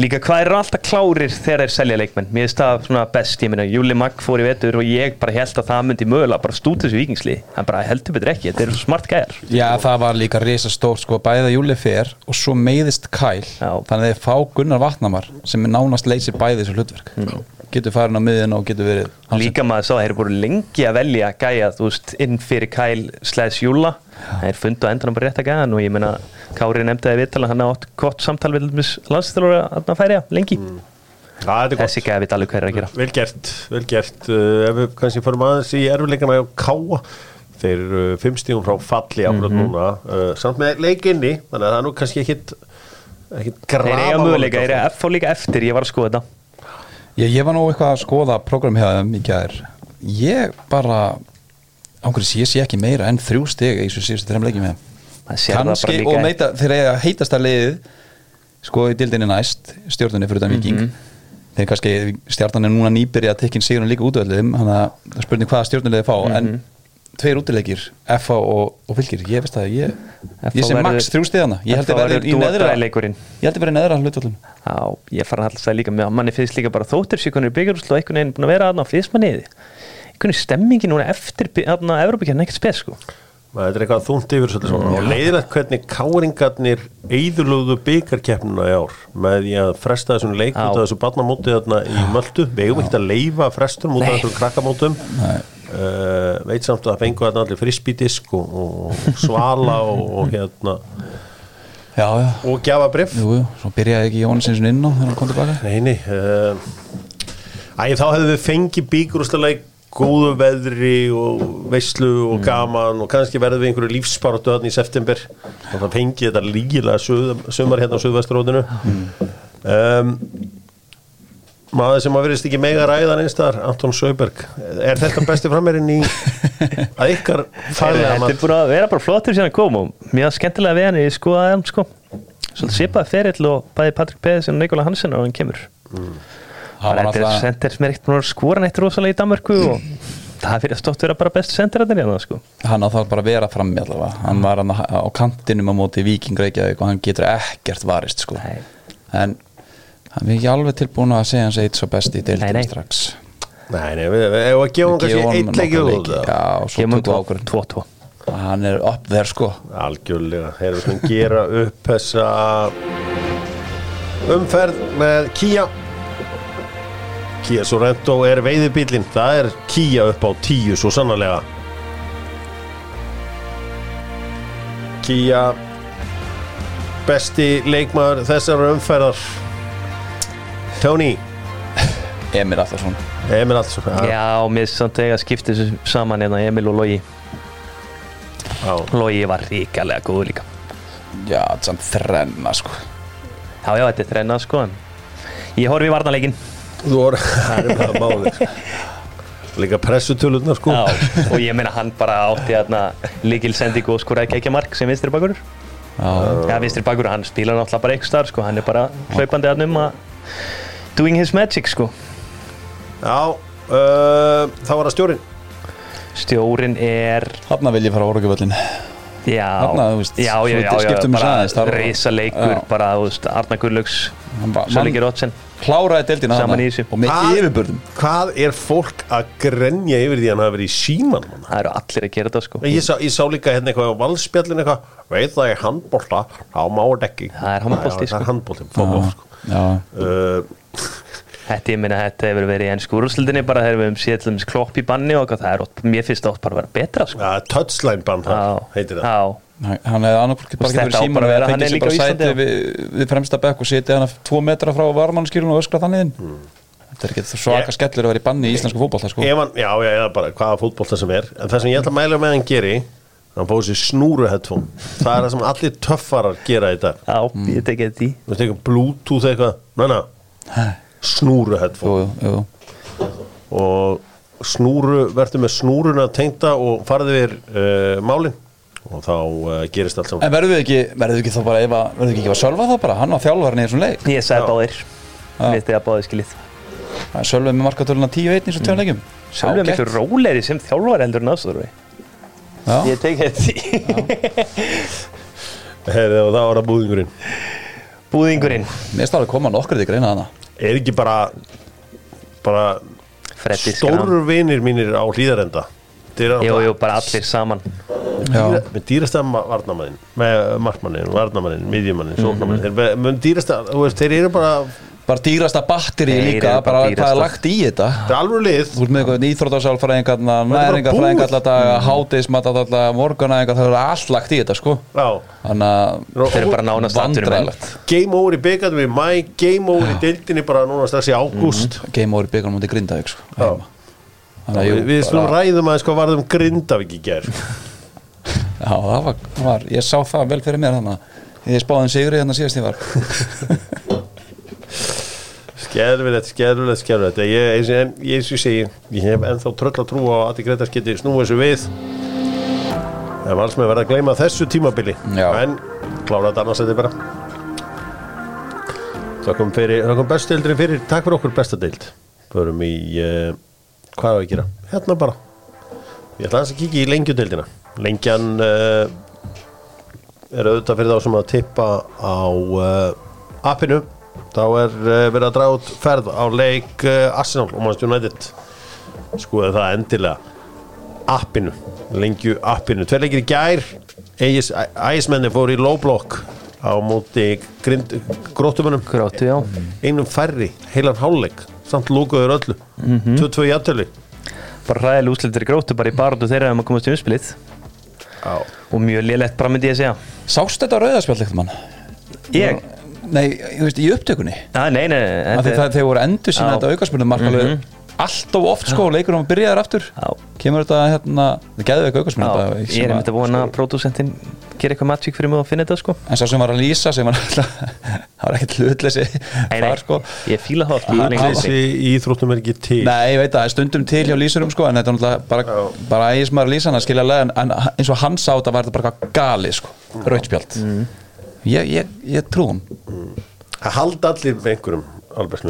líka hvað eru alltaf klárir þegar þeir selja leikmenn? Mér finnst það svona best, ég minna Júli Magg fór í vetur og ég bara held að það myndi mögulega bara stúta þessu vikingsli, hann bara heldur betur ekki þetta eru smart gæjar. Já, það var líka risa stórt sko, bæða Júli fer og svo meiðist Kæl Já. þannig að þeir fá Gunnar Vatnamar sem er nánast leysir bæði þessu hlutverk getur farin á miðin og getur verið hann sem- líka maður sá að þeir eru búin lengi að velja gæja, þú veist, inn fyrir Kæl slags Júla, þeir fundu að endanum bara rétt að gæjan og ég meina Kári nefndi að viðtala, hann átt gott samtal við landstælur að færiða lengi. Ja, þetta er þessi gott, gæja veit alveg hver er að gera. Vel gert vel gert, uh, ef við kannski fórum aðeins í erfileikana á Káa þeir eru uh, fimm stígum frá falli ákveð Mhm. núna, uh, samt með leikinni þannig að það er nú kannski ekkit ekkit þeir eiga grafa möguleika, þeir eiga F á líka eftir ég var að skoða þetta ég, ég var nú eitthvað að skoða program hjá þeim í gær. Ég bara ángurins ég sé ekki meira en þrjú stig í þessu síðustu þreim leikjum með kannski og meita, þeir eiga heitasta liðið sko í dildinni næst stjórnunni fyrir utan viking þeir kannski stjarnan er núna nýbyrja að tekja sigurinn líka útvöldum þannig að spurning hvaða stjórnulegði fá en tveir útileikir, FA og, og fylgir ég veist það, ég, ég verður- max þrjú stigana ég held að verður í neðra ég held að verður í neðra hlutvöldum Já, ég fara alltaf að líka með að manni finnst líka bara þóttir síkonur í byggjurúslu og einhvern veginn búin að vera aðna á fyrstmanniði einhvern veginn stemmingi núna eftir aðna Evrópakjarn ekkert spes sko. Þetta er eitthvað þungt yfir svolítið svona. Og leiðilegt hvernig káringarnir eðurlögðu byggarkeppnuna í ár með því að fresta þessum leik út af þessu barnamóti þarna í Möldu við eigum ekki að leifa frestum út af Nei. þessum krakkamótum uh, veit samt að það fengu þarna allir frisbídisk og, og svala og, og hérna. Já, já, og gjafa bref jú, jú, svo byrjaði ekki Jónasins inn á þegar hann kom tilbaka Nei, nei uh, Æ, þá hefðu við fengið bíkurústaleik góðu veðri og veislu og gaman og kannski verðum við einhverju lífsparatu þarna í september. Og það fengið þetta lígilega suð, sumar hérna á Suðvestróðinu um, maður sem að verðist ekki mega ræðan einstar, Anton Söberg er þetta besti frammerinn í að ykkar faglega Þetta er búin að vera bara flottur síðan að koma og mjög skemmtilega við hann ég skoðaði hann sko. Svolítið svipaði ferill og bæði Patrik Peðis og Nikola Hansen og hann kemur. Hann var Þetta er sender sem er ekkert búin að skora neitt rosalega í Danmarku og það fyrir að stótt vera bara bestu sendirarnir hérna sko. Hann á það bara vera frammi allavega. Hann var hann á kantinum á móti Viking Reykjavík og hann getur ekkert varist sko. Nei. en hann er ekki alveg tilbúin að segja hans eitt svo best í deildin strax. Nei, nei, við eigum að gefa hann kannski eitt leik í nokkra viðbót, leiki. eða? já, svo tökum við ákvörðun 2-2 hann er upp þér sko. Algjörlega, þeir eru svona gera upp þessa umferð með Kia Kia Sorento er veiðibílinn það er Kia upp á tíu svo sannarlega. Kia besti leikmaður þessar umferðar Tony. Emir Allarsson Emil Allsson Já, mér samt eiga að skipta þessu saman hérna Emil og Logi. Já. Logi var ríkalega góður líka. Já, samt þrenna sko. Já, já, þetta er þrennað sko en Ég horfi í varnarleikin Þú voru, það er bara máli líka pressutölurnar sko. Já, og ég meina hann bara átti hérna líkil sendingu og skoraði ekki ekki mark sem vinstri bakur já, Já, vinstri bakur, hann spila náttúrulega bara eitthvað starf sko, hann er bara hlaupandi að um að doing his magic sko Já, uh, þá var það stjórinn Stjórin er hann vil ég fara á orðugjöföllin Já, Þarna, þú veist, já, já, já, já, bara Já. bara, þú veist, Arna Gullaugs Hann var- Söllingi mann- Rótsen kláraði deildina Saman í þessu. og með yfirbörðum Hvað er fólk að grenja yfir því að hann hafi verið í síman mann? Það eru allir að gera þetta sko Ég sá, ég sá líka hérna eitthvað á valspjallin eitthvað veit það er handbólta, þá má þetta ekki Það er handbolti, Já, Það sko. er handbólti, fótbol sko. já, uh, Þetta, ég meina, þetta hefur verið í ennsku úrúsildinni bara þegar við hefum séð til dæmis klopp í banni og eitthvað, það er, ótt- mér finnst það átt bara að vera betra sko. ja, Touchline band það, heitir það. Já, Hann- hefði annarkvort bara getur síman bara að vera- hann er líka sæti Íslandi, við, við fremsta bekk og setja hann tvo metra frá varmannskýrun og öskra þannig inn. Hmm. þetta er ekki svaka Ég- skellur að vera í banni í íslensku fótballta sko. Já, já, eða bara hvaða fótbolta sem er. En það sem ég ætla að mæla með hann geri hann fóði sér snúru headphone. Það er það sem allir töffarar gera í dag. Já, ég tekið þetta í þú veist eitthvað bluetooth eitthvað. Næna, snúru headphone. Jú, jú. og snúru, verður með snúruna tengda og farið yfir uh, málin. Og þá uh, gerist allt saman. En verðum við ekki, verðum við ekki þá bara ef að, verðum við ekki að sölva þá bara, hann var þjálfarinn í þessum leik. Ég sagði báðir. Já. Mér þetta báðir skilið. Sölva með markatöluna 10-1 í þessum tveim leikum Sjálfur miklu róleri sem þjálfar heldur en aðstöður Já, Ég tekið þetta í Heyri, og það var að búðingurinn Búðingurinn. Mér stáði að koma nokkur til greina hana er ekki bara bara stórur vinir mínir á hlýðarenda Þeir Jú, jú, bara allir saman. Dýra, með dýrasta varnamannin með markmannin, varnamannin, miðjumannin sóknamannin, þeir með, með dýrasta þú veist, þeir eru bara, Bara dýrasta batteri líka, bara hvað er lagt í þetta? Það er alveg lið. Þú ert með eitthvað íþrótasálfræðingarna, bara næringafræðingar búið. alltaf daga, háteismat alltaf, morgunæðingar, það er allt lagt í þetta sko. Já, Þannig að Þeir eru bara nánast vandræðilegt game over í byggandum í mæ game over í deildinni bara núna strax í ágúst. Game over í byggarnum mútið Grindavík sko. Þannig að jú, við, slúum bara- ræðum aðeins hvað varðum Grindavík í ger Já, það var, var, ég sá það vel fyrir mér þannig að ég spáði um sigri þannig að síðast ég var skerfilegt, skerfilegt, skerfilegt ég, eins og en- ég, ég segi ég hef ennþá tröll að trúa á að Adi Gretas geti snúið þessu við. En vals með verða að gleyma þessu tímabili. Já. en klára þetta annars þetta bara. Þakkum fyrir þakkum bestdeildrin fyrir, takk fyrir okkur besta deild. Förum í uh, hvað er að gera, hérna bara. Ég ætla að kíkja í lengjudeildina lengjan uh, er auðvitað fyrir þá sem að tippa á uh, appinu þá er uh, verið að draga út ferð á leik uh, Arsenal og Manchester United. Skoðu það endilega. Appinu, lengju appinu. Tveir leikir í gær. Ægismenni fór í low block á móti grind, gróttumunum Grátu, já. Einum færri, heilan hálfleik. Samt lúkuður öllu, 2-2 í aftölu Bara hræðileg úslitur í grótu bara í barðu þeirra um að komast í umspilið Já, Og mjög lélegt bara myndi ég að segja Sást þetta rauðarspjall ekkert mann? Ég? Nei, þú veist, í upptökunni? Ah, nei, nei, nei Af því það, þeir voru endur sína þetta aukarspilnum mark alveg allt of oft sko, leikur um að byrja þar aftur. Já. kemur þetta hérna, það geðu eitthvað aukarspilum Já, ég er myndið að vona að pródúsentin gera eitthvað matvík fyrir mig að finna þetta sko. En sá sem var að lýsa sem var alltaf það var ekkert hlutleysi þar sko. ég fíla það Hann- lengur þessi íþróttum er ekki til. Nei, ég veit það, stundum til hjá lýsurum sko en þetta er náttúrulega bara, bara ægismar lýsana skiljalega en, en eins og hann sá þetta var þetta bara gali sko, rautspjald Mm. Ég, ég, ég trúum Það halda allir með einhverjum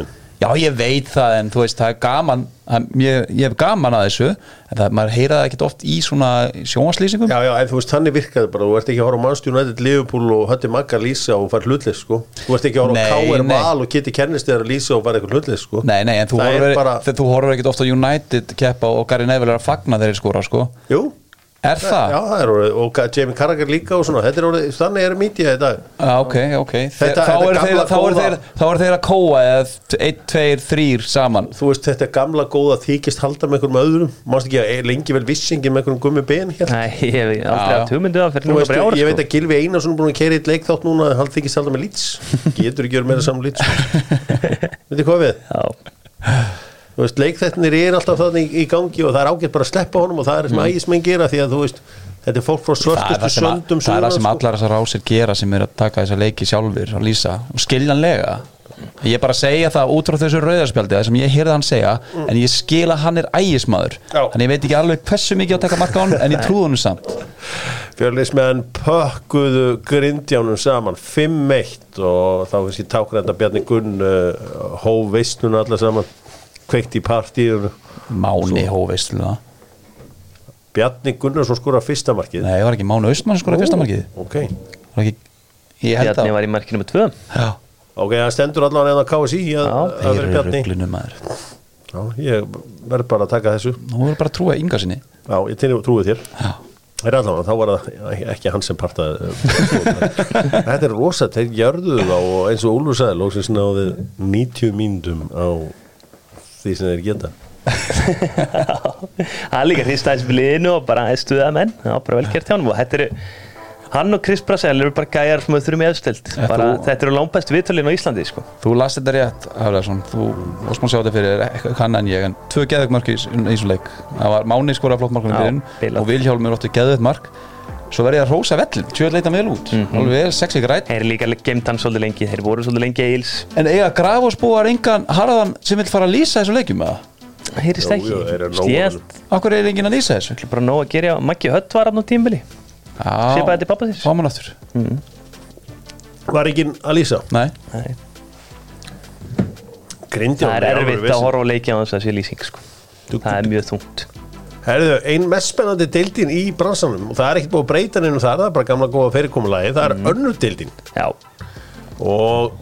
minn Já, ég veit það en þú veist, það er gaman að, ég, ég hef gaman að þessu en það, maður heyra það ekkert oft í svona sjónvarslýsingum Já, já, en þú veist, þannig virkaði bara, þú ert ekki að horfa á Manchester United, Liverpool og Hötti Magga lýsa og fara hlutlis, sko. Þú ert ekki að horfa á nei. Val og Kitty Kennisteðar að lýsa og fara eitthvað hlutlis, sko. Nei, nei, en þú Það horfir, bara- ekkert ofta United keppa og Gary Neville er að fagna þeirri skora sko. Jú, Er það? já, það er orðið, og Jamie Carragher líka og svona, þetta er orðið, þannig er mítið í dag. Já, ok, ok Þetta- Þe- þetta þá, er gamla þeir, er þeir, þá er þeir að kóa eða 1, 2, 3 saman Þú veist, þetta er gamla góða þykist halda með einhverjum öðrum, mannst ekki að lengi vel vissingin með einhverjum gummi ben hér. Nei, ég hef aldrei haft hugmyndu það fyrir Þú núna bara ára ég veit sko að Gilvi Einarsson er búin að keira eitt leik þátt núna, hann þykist halda með lýts. Getur ekki verið meira saman við? Já, þú veist, leikþættinir er alltaf þannig í, gangi og það er ágætt bara að sleppa honum og það er sem mm. ægismenn gera því að þú veist þetta er fólk frá að, söndum það, er það sem allar þessar rásir gera sem er að taka þessa leiki sjálfur að lýsa. Og skiljanlega. Ég bara segja það út frá þessu rauðarspjaldi sem ég heyrði hann segja en ég skil að hann er ægismadur en ég veit ekki alveg hversu mikið að taka marka hann en ég trúði hann samt. Fjörleismenn pökkuðu grindjánum saman 5-1 og þá finnst ég tákur þetta Bjarni Gunn uh, hóf veistnuna allar saman kveikt í partíinu. Máni hóveist það? Bjarni Gunnarsson skora fyrsta markið. Nei, var ekki Máni Austmann skora fyrsta markið? ok, Var ekki, ég held Bjarni var í með tvö. Já, ok, það stendur allavega eða KSI að, Já, að þeir vera eru Bjarni. rugglinu maður. Já, ég verð bara að taka þessu. Nú verður bara að trúa ynga sinni. Já, ég til, trúið þér. Já, Það er allavega, þá var það ekki hann sem partaði Þetta er rosa, þeir gjörðu þá og eins og Úlfur sagði, lóksins náði 90 mínútum á því sem þeir geta. Það er líka hristæðis við liðinu og bara stuða menn. Það var bara vel gert hjá hann og þetta eru Hann og Chris Brassel eru bara gæjar sem við þurfum í aðstöld bara, Þetta eru langbæst viðtölinn á Íslandi sko. þú last þetta rétt Hafleðarsson, þú ósmann sjá þetta fyrir eitthvað kann en ég, en tvö geðveikt mark í í þessum leik. Það var Máni skora flott mark Já, fyrir bilað. og Vilhjálmur ótti geðveikt mark Svo verði ég að rósa vellin, tjóð leita vel út. Alveg vel, sex ekki rætt Þeir eru líka gemt hann svolítið lengi. Þeir voru svolítið lengi eils En eiga grafosbúar engan harðan sem vil fara að lýsa þessu leikjum eða? Heyrist Jú, ekki. að held Akkur er enginn að lýsa þessu? bara nóg að gera. Maggi Hött var afn á tímbili Já, Svipaði til pabba þíns. Fáman aftur. Var ekki að lýsa? Nei, Nei, Það er erfitt að horfa á leiki á þess að sé lýsing sko. Það er mjög þungt Herðu, ein mest spennandi deildin í bransanum og það er ekkert búið að breyta neinu þar það er bara gamla góða fyrirkomulagi, það er Mhm. önnur deildin. Já, og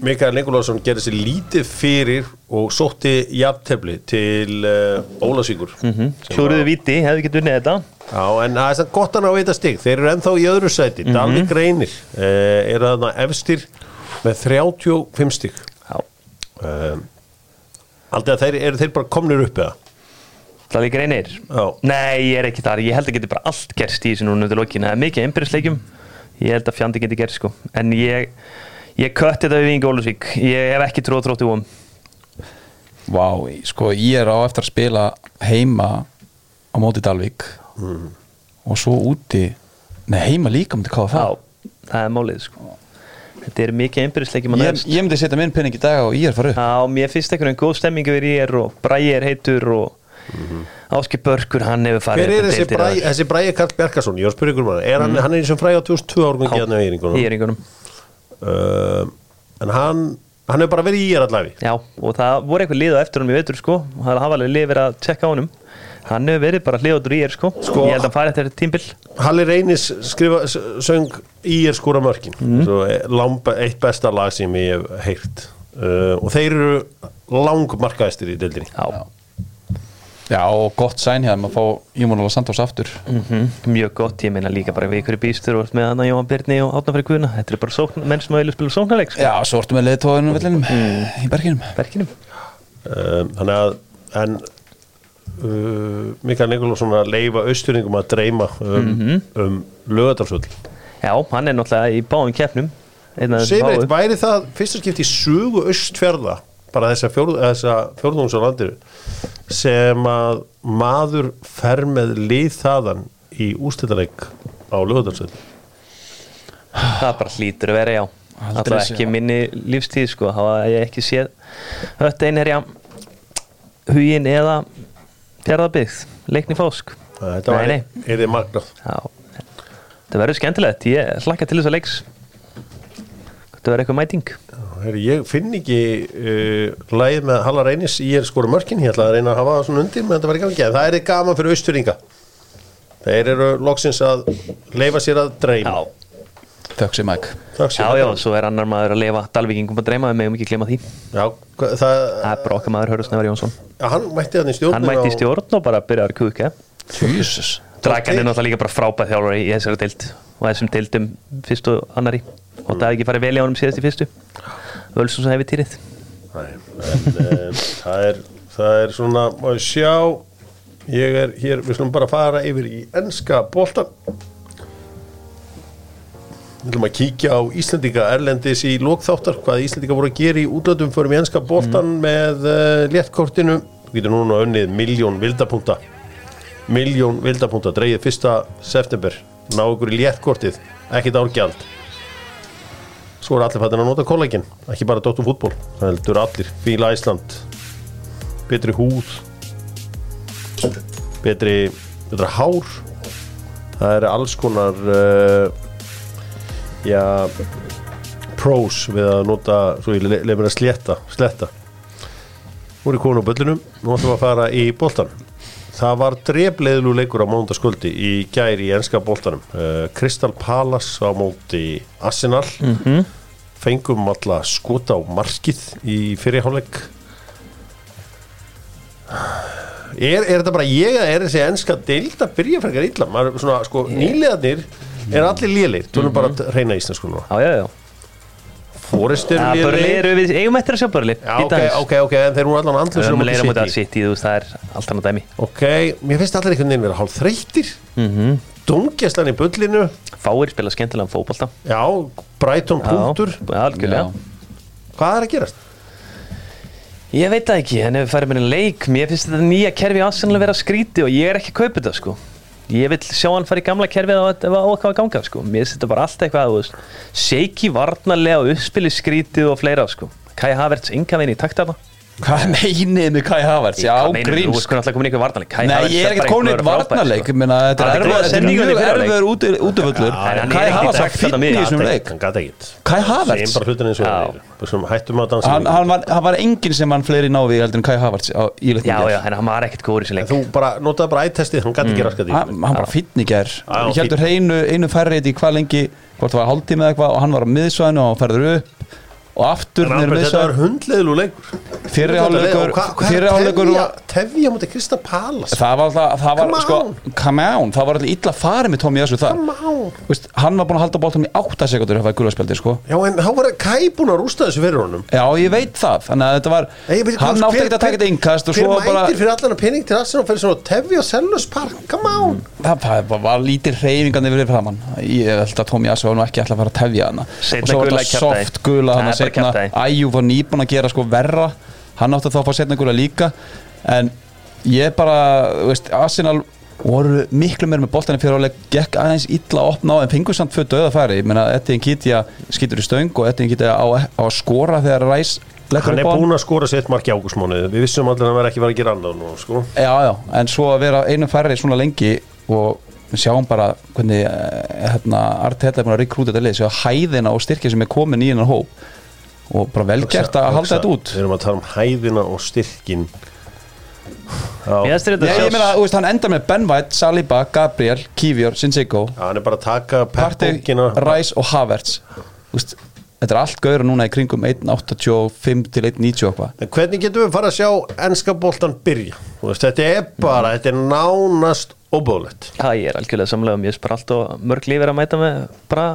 Mikael Nikolásson gerði sér lítið fyrir og sótti jafntefli til uh, Ólasvíkur mm klúruðu viti, hefðu ekki unnið þetta. Já, en það er samt gott að ná að vita stig. Þeir eru ennþá í öðru sæti, Mhm. Dalvik reynir uh, eru þarna efstir með 35 stig. Já, um, Aldrei að þeir eru þeir bara komnir upp eða það líka reynir Já. Nei, ég er ekki þar, ég held að geti bara allt gerst í þessu núna undir lokinu, það er mikið einbyrðisleikjum. Ég held að fjandi geti gerst sko. En ég, ég kötti þetta við Vingi Ólusvík Ég hef ekki tróð trótt um vá, sko ég er á eftir að spila heima á móti Dalvík. Og svo úti Nei, heima líka múti hvað Já, það það er málið sko. Þetta er mikið einbyrðisleikjum ég, ég myndi setja minn penning í dag og ég er upp Já, mér finnst einhvern veginn góð stemming yfir ég er og Bræi er heitur og Áski Börkur, hann hefur farið Hver er þessi deildir bræ, áður. þessi Bræði Karl Bjarkarsson? Ég var að spyrja ykkur um hann Er hann, hann er eins og fræði á 2002 árungi Já, hérna í í Eyringunum Eyringunum uh, En hann hann hefur bara verið í allaveg Já, og það voru eitthvað lið á eftir honum í veitur sko. Og það hafa alveg lið verið að tjekka á honum. Hann hefur verið bara hliðotur í er sko. Sko- Ég held að hann fari eftir þetta tímbil Halli Reynis skrifa, söng í er skóra mörkin. Mhm. Lang, eitt besta lag sem ég hef heyrt. Uh, og þeir eru langmarkaðistir í deildinni. Já, Já, og gott sæn hérna að fá Jómanóla Sandós aftur. Mhm, Mjög gott, ég meina líka bara við ykkur í bístur og með hann að Jóhann Byrni og Átnafri Guðna Þetta er bara sókn, menn sem að spila sóknarleik sko. Já, svo ertu með leiðtóðinu vellinum í berginum. Verkinum um, Þannig að en uh, Mikael Nikolásson að leifa austuringum að dreyma um, Mhm. um lögadarsvöld Já, hann er náttúrulega í báðum keppnum. Segir eitt, væri það fyrsta skipti í sögu austfjörða bara þessa, fjórð, þessa fjórðungs á landiru sem að maður fer með lið þaðan í ústættaleg á lögadarsvöld Það bara hlýtur að vera, já. Alltaf sé- ekki minni lífstíð sko. Þá hef ég ekki séð Hött einherja hugin eða fjárðabyggð leikni fásk. Þetta var, er magnað Já, það verður skemmtilegt. Ég hlakka til þess að leiks Það verður eitthvað mæting Heri, Ég finn ekki uh, lægið með Halla Reynis í er skora mörkin ég ætla að reyna að hafa það svona undir menn þetta var ekki að það er gaman fyrir austfjörðinga þeir eru loksins að leifa sér að dreyma. Þökk sem sé já, já, svo er annar maður að lifa Dalvíkingum að dreyma, við megum ekki glema því. Já, það, Það er bara okkar maður Hörður Snævar Jónsson. Já, hann mætti hann í stjórn Hann mætti í stjórn og bara byrjaði að kúka. Jesus. Dragan er náttúrulega líka bara frábæð þjálfari í þessari deild og þessum deildum fyrst og annari og það hefði ekki farið vel í ánum síðast í fyrstu Sem hefði týrið Nei, en um, það, er, það er svona, má ég sjá ég er hér, við slum bara fara yfir í enska boltan við ætlum að kíkja á Íslendinga Erlendis í lókþáttar, hvað Íslendinga voru að gera í útlöndum förum í enska boltan með uh, léttkortinu, þú getur núna önnið miljón vildapunta. Miljón vildapunta, dreigið fyrsta september, ná ykkur í léttkortið. Ekkit árgjald Svo er allir fættin að nota kollegin, ekki bara Dóttum fútból, það heldur allir, fíla Æsland, betri húð, betri, betra hár, það er alls konar, uh, já, pros við að nota, svo ég leif mér að sletta, sletta. Nú er ég komin á böllunum, nú ætlum við að fara í boltan. Það var drefleðlu leikur á mándaskvöldi í gæri í enska boltanum. Uh, Crystal Palace á móti Arsenal. Fengum alla skota á markið í fyrirháleik. Er, er þetta bara ég að er þessi enska deild að byrja frekar illa? Maður, svona, sko, nýliðarnir er allir lélir. Tölum bara að reyna íslensku núna. Já, já, já Forrest eru Já, Börli eru við, eigum eftir að sjá Börli Já, ok, ok, ok, en þeir eru allan andlu Við sem mútið City. sitt í þú veist, það er allt annað dæmi. Ok, mér finnst allir einhvern veginn vera hálf þreyttir mm. -hmm. Dóngjæslan í bullinu. Fáir spila skemmtilegan fótbolta. Já, Brighton punktur. Já, algjörlega. Hvað er að gerast? Ég veit það ekki, en ef við færum með einn leik Mér finnst þetta nýja kerfi Arsenal að vera skríti og ég er ekki að kaupa þetta sko ég vil sjá hann fara í gamla kerfið og ef á eitthvað að ganga sko. mér finnst þetta bara allt eitthvað shaky varnarlega og uppspili skrítið og fleira sko. Kai Havertz enga veginn í takt af það Hvað meinið með Kai Havertz? Já, Kai Nei, ég er ekkert komin frábær, varnarleik. Ég meina, Þetta er mjög erfiður hann Kai er Havertz þarna fínn í þessum leik. Hann gæti ekkert. Kai Havertz? Bara hlutin eins og Já. það er Bara svona Hættum að dansa hann, var, hann var enginn sem hann fleiri náði heldur en Kai Havertz á, í leiknum Já, já, hann var ekkert góður í þessu leik. Þú bara notaði bara ættestið Hann gæti ekki raskat í hann, bara fínn í ger Já, já, Ég heldur einu, færrið í hvað lengi hvort það var hálftíma eða eitthvað og hann var á miðsvæðinu og hann ferður upp og aftur En Albert, þetta var miðsvæðinu hundleðlu leikur og er fyrri hálfleikur tefja- mútið Krista Palas það var alltaf, það var Come sko on. come on, það var alltaf illa farið með Tommy Jassu on. Veist, hann var búin að halda bóltum í 8 sekundur ef það er gulaspjaldi sko. Já, en þá var Kai búin að rústa þessu fyrir honum. Já, ég veit það, þannig að þetta var ég veit hann átti ekki að taka þetta innkast og bara mætir fyrir allan að pening til Arsenal og fyrir svona tefja Sellus Park? Come on. Það það var, var lítið reyfingan yfir framann ég held að Tommy Jassu að að og að setna. Æjú var nýbúin að gera sko verra. Hann átti þá að fá setna gula líka. En ég bara, þú veist, Arsenal voru miklu meira með boltan í fyrir áleik gekk aðeins illa að opna á en fengur samt fyrir döða færi, ég meina Ettin Kitja skýtur í stöng og Ettin Kitja á, á að skora þegar Ræs Hann er búin að skora sitt mark í ágústmánuði. Við vissum allir að hann verði ekki verið að gera annað nú, sko. Já, já, en svo að vera einu færri svona lengi og við sjáum bara hvernig eh, hérna, Arteta er búin að rekrúta þetta lið sjá hæðina og styrkja sem er komin í hennar hóp og bara velgert að halda þetta út. Við erum að tala um hæðina og styrkin ég meina, þú veist, hann endar með Ben White, Saliba, Gabriel, Kivior, Sinseco Já, hann er bara að taka Partey, Rice og Havertz. Þú veist, þetta er allt gauður núna í kringum 1.85 til 1.90 og eitthvað En hvernig getum við fara að sjá ennska boltan byrja? Veist, þetta er bara, þetta er nánast óbúðlegt Já, ég er algjörlega samlega um, ég er bara allt og mörg lífið að mæta með bara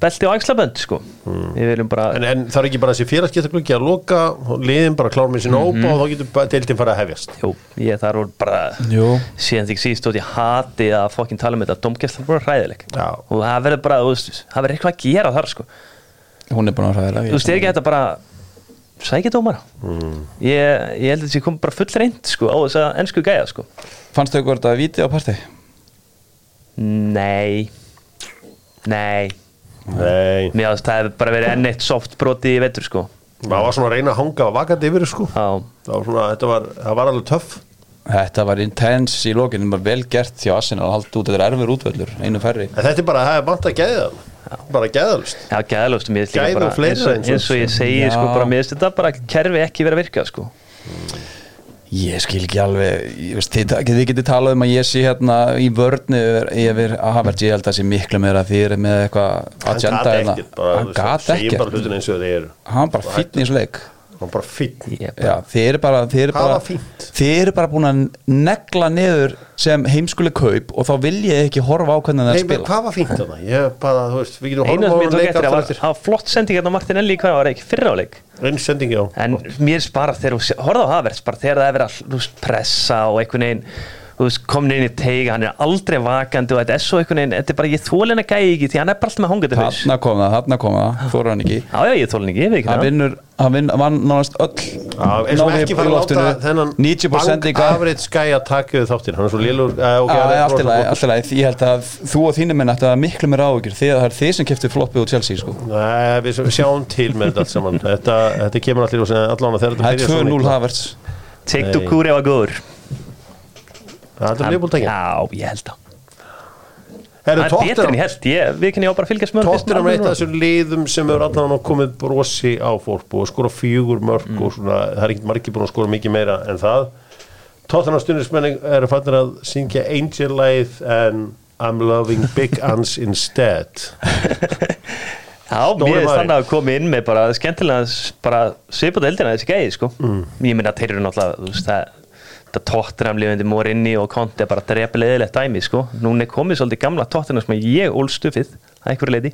belti og axlabönd, sko Við viljum bara, En, en það er ekki bara þessi félagsgetarklukki að loka og liðin bara klára með sín Mhm. óbá og þá getur deildin fara að hefjast jú, ég þar voru bara Jú. síðan því síðan stóð ég hati að fokkin tala um þetta, domgæslan bara hræðileg Já. og það verður bara, það verður eitthvað að gera þar, sko Hún er búin að ræðilega Þú veist, er ekki þetta bara sækja dómara. Ég, ég held að þessi kom bara full reynd, sko, á þess að ennsku gæja, sko. Fannst þau hvort að viti á partí? Nei. Nei. Nei, Mér finnst það hefur bara verið enn eitt soft broti í vetur sko. Maður var svona að reyna að hanga og vakandi yfir sko. Já, það var, svona, þetta var, það var alveg töff. Þetta var intense í lokinu, bara vel gert hjá Arsenal að halda út, þetta er erfur útvöllur, einu færri. En þetta er bara, það er vant að gæða bara gæðalust já gæðalust Gæði og bara fleira eins og, ég segi sko bara mér finnst þetta bara kerfi ekki verið að virka sko. Ég skil ekki alveg, ég veist, þið, þið getið talað um að ég sé hérna í vörni yfir, yfir Havertz, ég held að það sé miklu meira því er með eitthvað Hann agenda hérna. ekkert bara, hann bara ekkert. og þeir eru. Hann bara fínn í þessu leik hann var bara fínn. Ég, Já, þið eru bara, þið eru bara, eru bara búin að negla niður sem heimskuleg kaup og þá vil ég ekki horfa á hvernig það er Nei, að spila hvað var fínt þarna? Ég bara, þú veist, við getum einu horfum á leik það var flott sending hérna á Martinelli hvað var ekki fyrra á leik? Einn sendingi á en mér bara þegar þú horfða á Havertz bara þegar það er verið að pressa og einhvern veginn þú veist, komin inn í teiga, hann er aldrei vakandi og þetta er svo einhvern veginn, þetta er bara ég þólin að gæja ekki því hann er bara alltaf með hongandi haus Þarna kom það, þarna kom það, þóra hann ekki. Já, já, ég þólin ekki, ég veit ekki hann vinnur, hann vinn, vann nánast öll og náði að láta loftinu, þennan 90% bank ykkar gæja taka við þáttir hann er svo lélur Já, allt í lagi, allt í lagi, ég held að þú og þínum ættu að hafa miklu meira áhyggjur. Því að það er þið sem keftu floppið úr Chelsea sko. Nei, við sjáum til með þetta allt saman Þetta, þetta kemur allir og segja allan að þegar Það er byrjar 2-0 illa. Havertz Take to Nei. Kúri var góður Það liðbúltækja Já, ég held að Herru, Það er betur en ég held ég, Við kanni á bara að fylgjast fyrst Tottenham er eitt af þessum liðum sem hefur allan komið brosi á fólk og skora fjögur mörg Mm. og svona, það er ekkert margir búin að skora mikið meira en það Tottenham stundismenning eru fannir að syngja Angel Life and I'm loving big ants instead Já, mér er þannig að koma inn með bara skemmtilega bara svipað eldina þessi gæði sko. Mm. Ég minna að þeir eru náttúrulega þú veist, það, það tóttunum lifandi Morinni og Konti er bara drepilegilegt dæmi sko. Núna er komið svolítið gamla tóttunum sem ég ólst uppið að einhverju leiti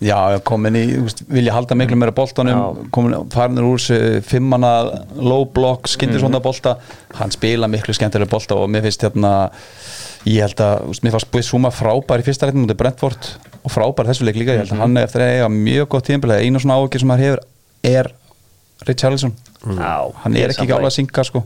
Já, komin í, vilja halda miklu meira boltanum, Já. komin farinur úr fimmana low block, skyndi Mhm. svona bolta, hann spila miklu skemmtilega bolta og mér finnst hérna ég held að, veist, mér fannst Bissúma frábær í fyrsta reyndum mútið Brentford og frábær þessu leik líka, ég Mhm. held að hann er eftir að eiga mjög gott tíðanbilega, einu svona áhugir sem hann hefur er Richarlison, Já, hann er ekki gála að synga sko,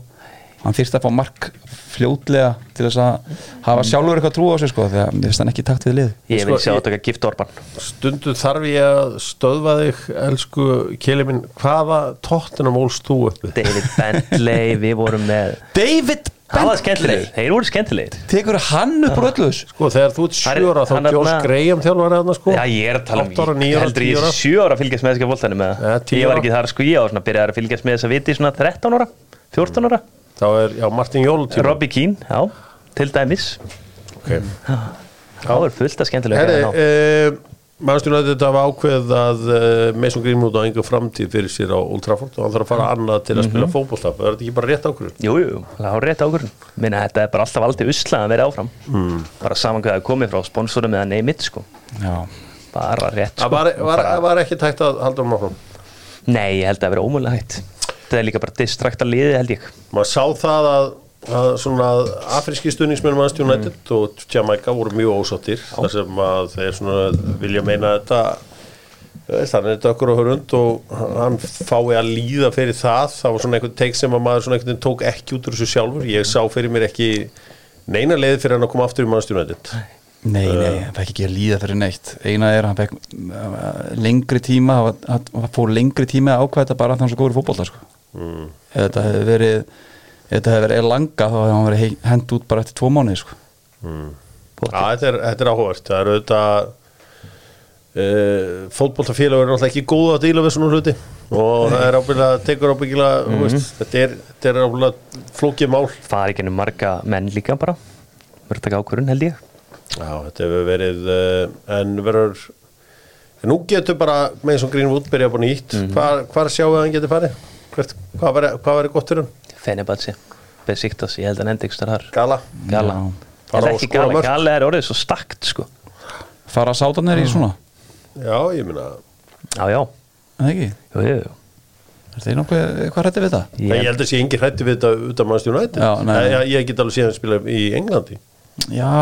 hann þyrst að fá mark fljótlega til þess að hafa sjálfur eitthvað trú á sig sko þegar mér finnst hann ekki takt við lið Ég Sko, vil sjá ég- þetta ekki gift orban. Stundu þarf ég að stöðva þig elsku Keli minn, hvaða tóttunum ólst þú uppi? David Bentley, við vorum með David Það var skemmtilegir, þeir voru skemmtilegir. Tekur hann upp úr öllu þessu? Sko þegar þú ert er- sjóra þá er þarna- Graham þjálfari þarna sko. Já, ég er að tala um ára, heldur ég ára. að fylgjast með Ja, tíu Ég var ekki þar sko, ég var svona að byrja að fylgjast með þess að viti svona 13 ára, 14 ára Þá er, já, Martin Jól tíma Robbie Keane, já, til dæmis. Okay. Það er fullt að skemmtilega Herri, hérna. uh, mannstjónu að þetta var ákveð að uh, Mason Greenwood á einhver framtíð fyrir sér á Old Trafford og hann þarf að fara annað til að spila fótbollta er þetta ekki bara rétt ákveð? Jú, jú, það var rétt ákvörðun. Minna, þetta er bara alltaf aldrei usla að vera áfram. Mm. bara saman hvað það er komið frá sponsorum eða neymit sko, já, bara rétt sko. Það var, var, var ekki tækt að halda um áfram? Nei, ég held að það vera ómögulega Það er líka bara distrakta liði held ég. Maður sá það að, að svona afríski stuðningsmenn mannstjónu United og Jamaica voru mjög ósáttir þar sem að þeir svona vilja meina þetta þú veist, hann er dökkur og hörund og hann fái að líða fyrir það. Það var svona einhvern teik sem að maður svona einhvern tók ekki út úr þessu sjálfur. Ég sá fyrir mér ekki neina leið fyrir hann að koma aftur í mannstjónu United. Nei, nei, hann fekk ekki að líða fyrir neitt. Eina er að hann fekk uh, lengri tíma hann var- hann fór lengri tíma að ákvæða þetta bara þannig svo góður fótbolta sko. Mm. ef þetta hefði verið ef þetta hefði verið langa þá hefði hann verið hent út bara eftir tvo mánuði sko. Já, þetta er, þetta er áhugavert. Það er auðvitað uh, fótboltafélag er náttúrulega ekki góð að díla við svona hluti. Og það er ábyggilega, tekur ábyggilega mm veist, þetta er, þetta er ábyggilega flókið mál. Fara ekki ennum marga menn líka bara. Verður taka ákvörðun held ég. Já, þetta hefur verið uh, en verður en nú getur bara með eins og Greenwood byrja upp á nýtt. Mm hvar, hvar sjáum við að hann getur farið Hvert, hvað væri hvað væri gott fyrir hann Fenebatsi, Besiktas, ég held að nendi ykkur þar. Gala. Gala, og ekki Gala. Gala er orðið svo stakt sko. Fara sátanir í svona? Já, ég meina Já, já, eða ekki, jú, jú, jú. er þeir nokkuð eitthvað rætti við það? Ég, ég held að sé engin hrætti við þetta út af mannstjónu nætti Já, nei, nei. ég, ég get alveg síðan spila í Englandi. Já,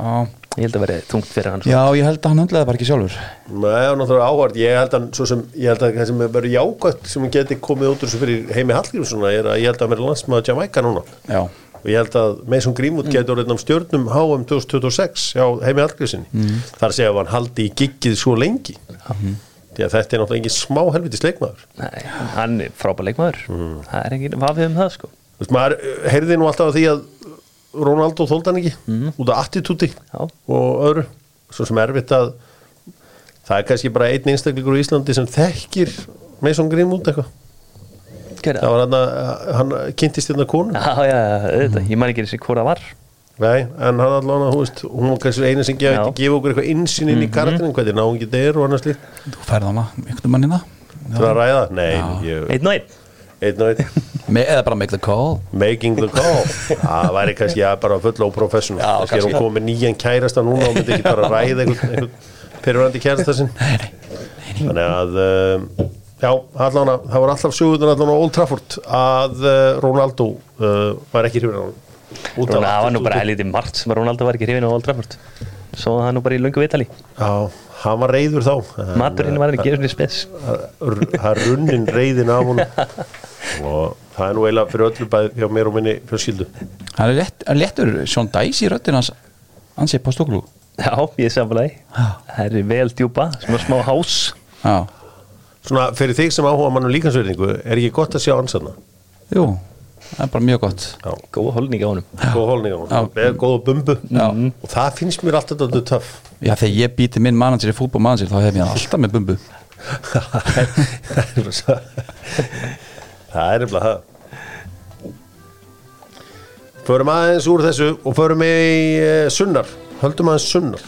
já, Ég held að verið þungt fyrir hann sko. já, ég held að hann höndlaði bara ekki sjálfur. Nei, og náttúrulega áhvert, ég held að svo sem, ég held að það sem verður jákvæmt sem geti komið út úr þessu fyrir heimi Hallgrímssona er að ég held að verður landsmaður Jamaica núna. Já, og ég held að Mason Greenwood getur orðin á stjörnum HM 2026 á heimi Hallgrímssinni mm. þar að segja að hann haldi í giggið svo lengi. Því að þetta er náttúrulega engin smá helviti sleikmaður Nei, hann er frábær leikmaður. Það er engin vafið um það sko. Þú veist, maður eh, heyrði nú alltaf að því að Ronaldo þóldi hann ekki út af attitúti og öðru. Svo sem erfitt að það er kannski bara einn einstaklingur í Íslandi sem þekkir Mason Greenwood eitthvað. Það var hann að hann kynntist hérna konu. Já, já, já, auðvitað, ég man ekki þessi hvora var. Nei, en hann allan að, hú veist, hún var kannski eina sem. Mhm. gefa okkur eitthvað insýn inn í karakterin, hvernig náungi þetta er og annars líkt. þú færði hana, einhvern mannina. Þú er að ræða? Nei, ég, Einn og einn einn og einn, Me, eða bara make the call making the call. Það væri kannski ja, bara full óprofessional. Já, Kannski er hún komið með nýjan kærasta núna og myndi ekki bara ræða einhvern, fyrirvændi kærasta sinn. Þannig að, um, já, allan að, það var alltaf allan á Old Trafford að uh, Ronaldo uh, var ekki hrifin á hann. Út af Róna, það var nú bara helviti margt sem að Ronaldo var ekki hrifin á Old Trafford Svo það nú bara í löngu vitali Já, hann var reyður þá. Maturinn var ekki svona spes. Það er runnin reyðin af honum. Og það er nú eiginlega fyrir öllu bæði hjá mér og minni fjölskyldu. Hann er létt, er léttur, Sean Dice í röddinn hans ansi på stóklu Já, ég samfélagi. Það er vel djúpa, svona smá hás. Já, svona fyrir þig sem áhuga mannum líkansverðingu er ekki gott að sjá ansanna jú, það er bara mjög gott. Já, Góða holning á honum. Góð holning á honum. Góða bumbu. Já. og það finnst mér alltaf þetta töff. Já, þegar ég býti minn manager í fútból manager þá hef ég alltaf með bumbu. Það er bara svo- það. Er förum aðeins úr þessu og förum í uh, sunnar. Höldum aðeins sunnar.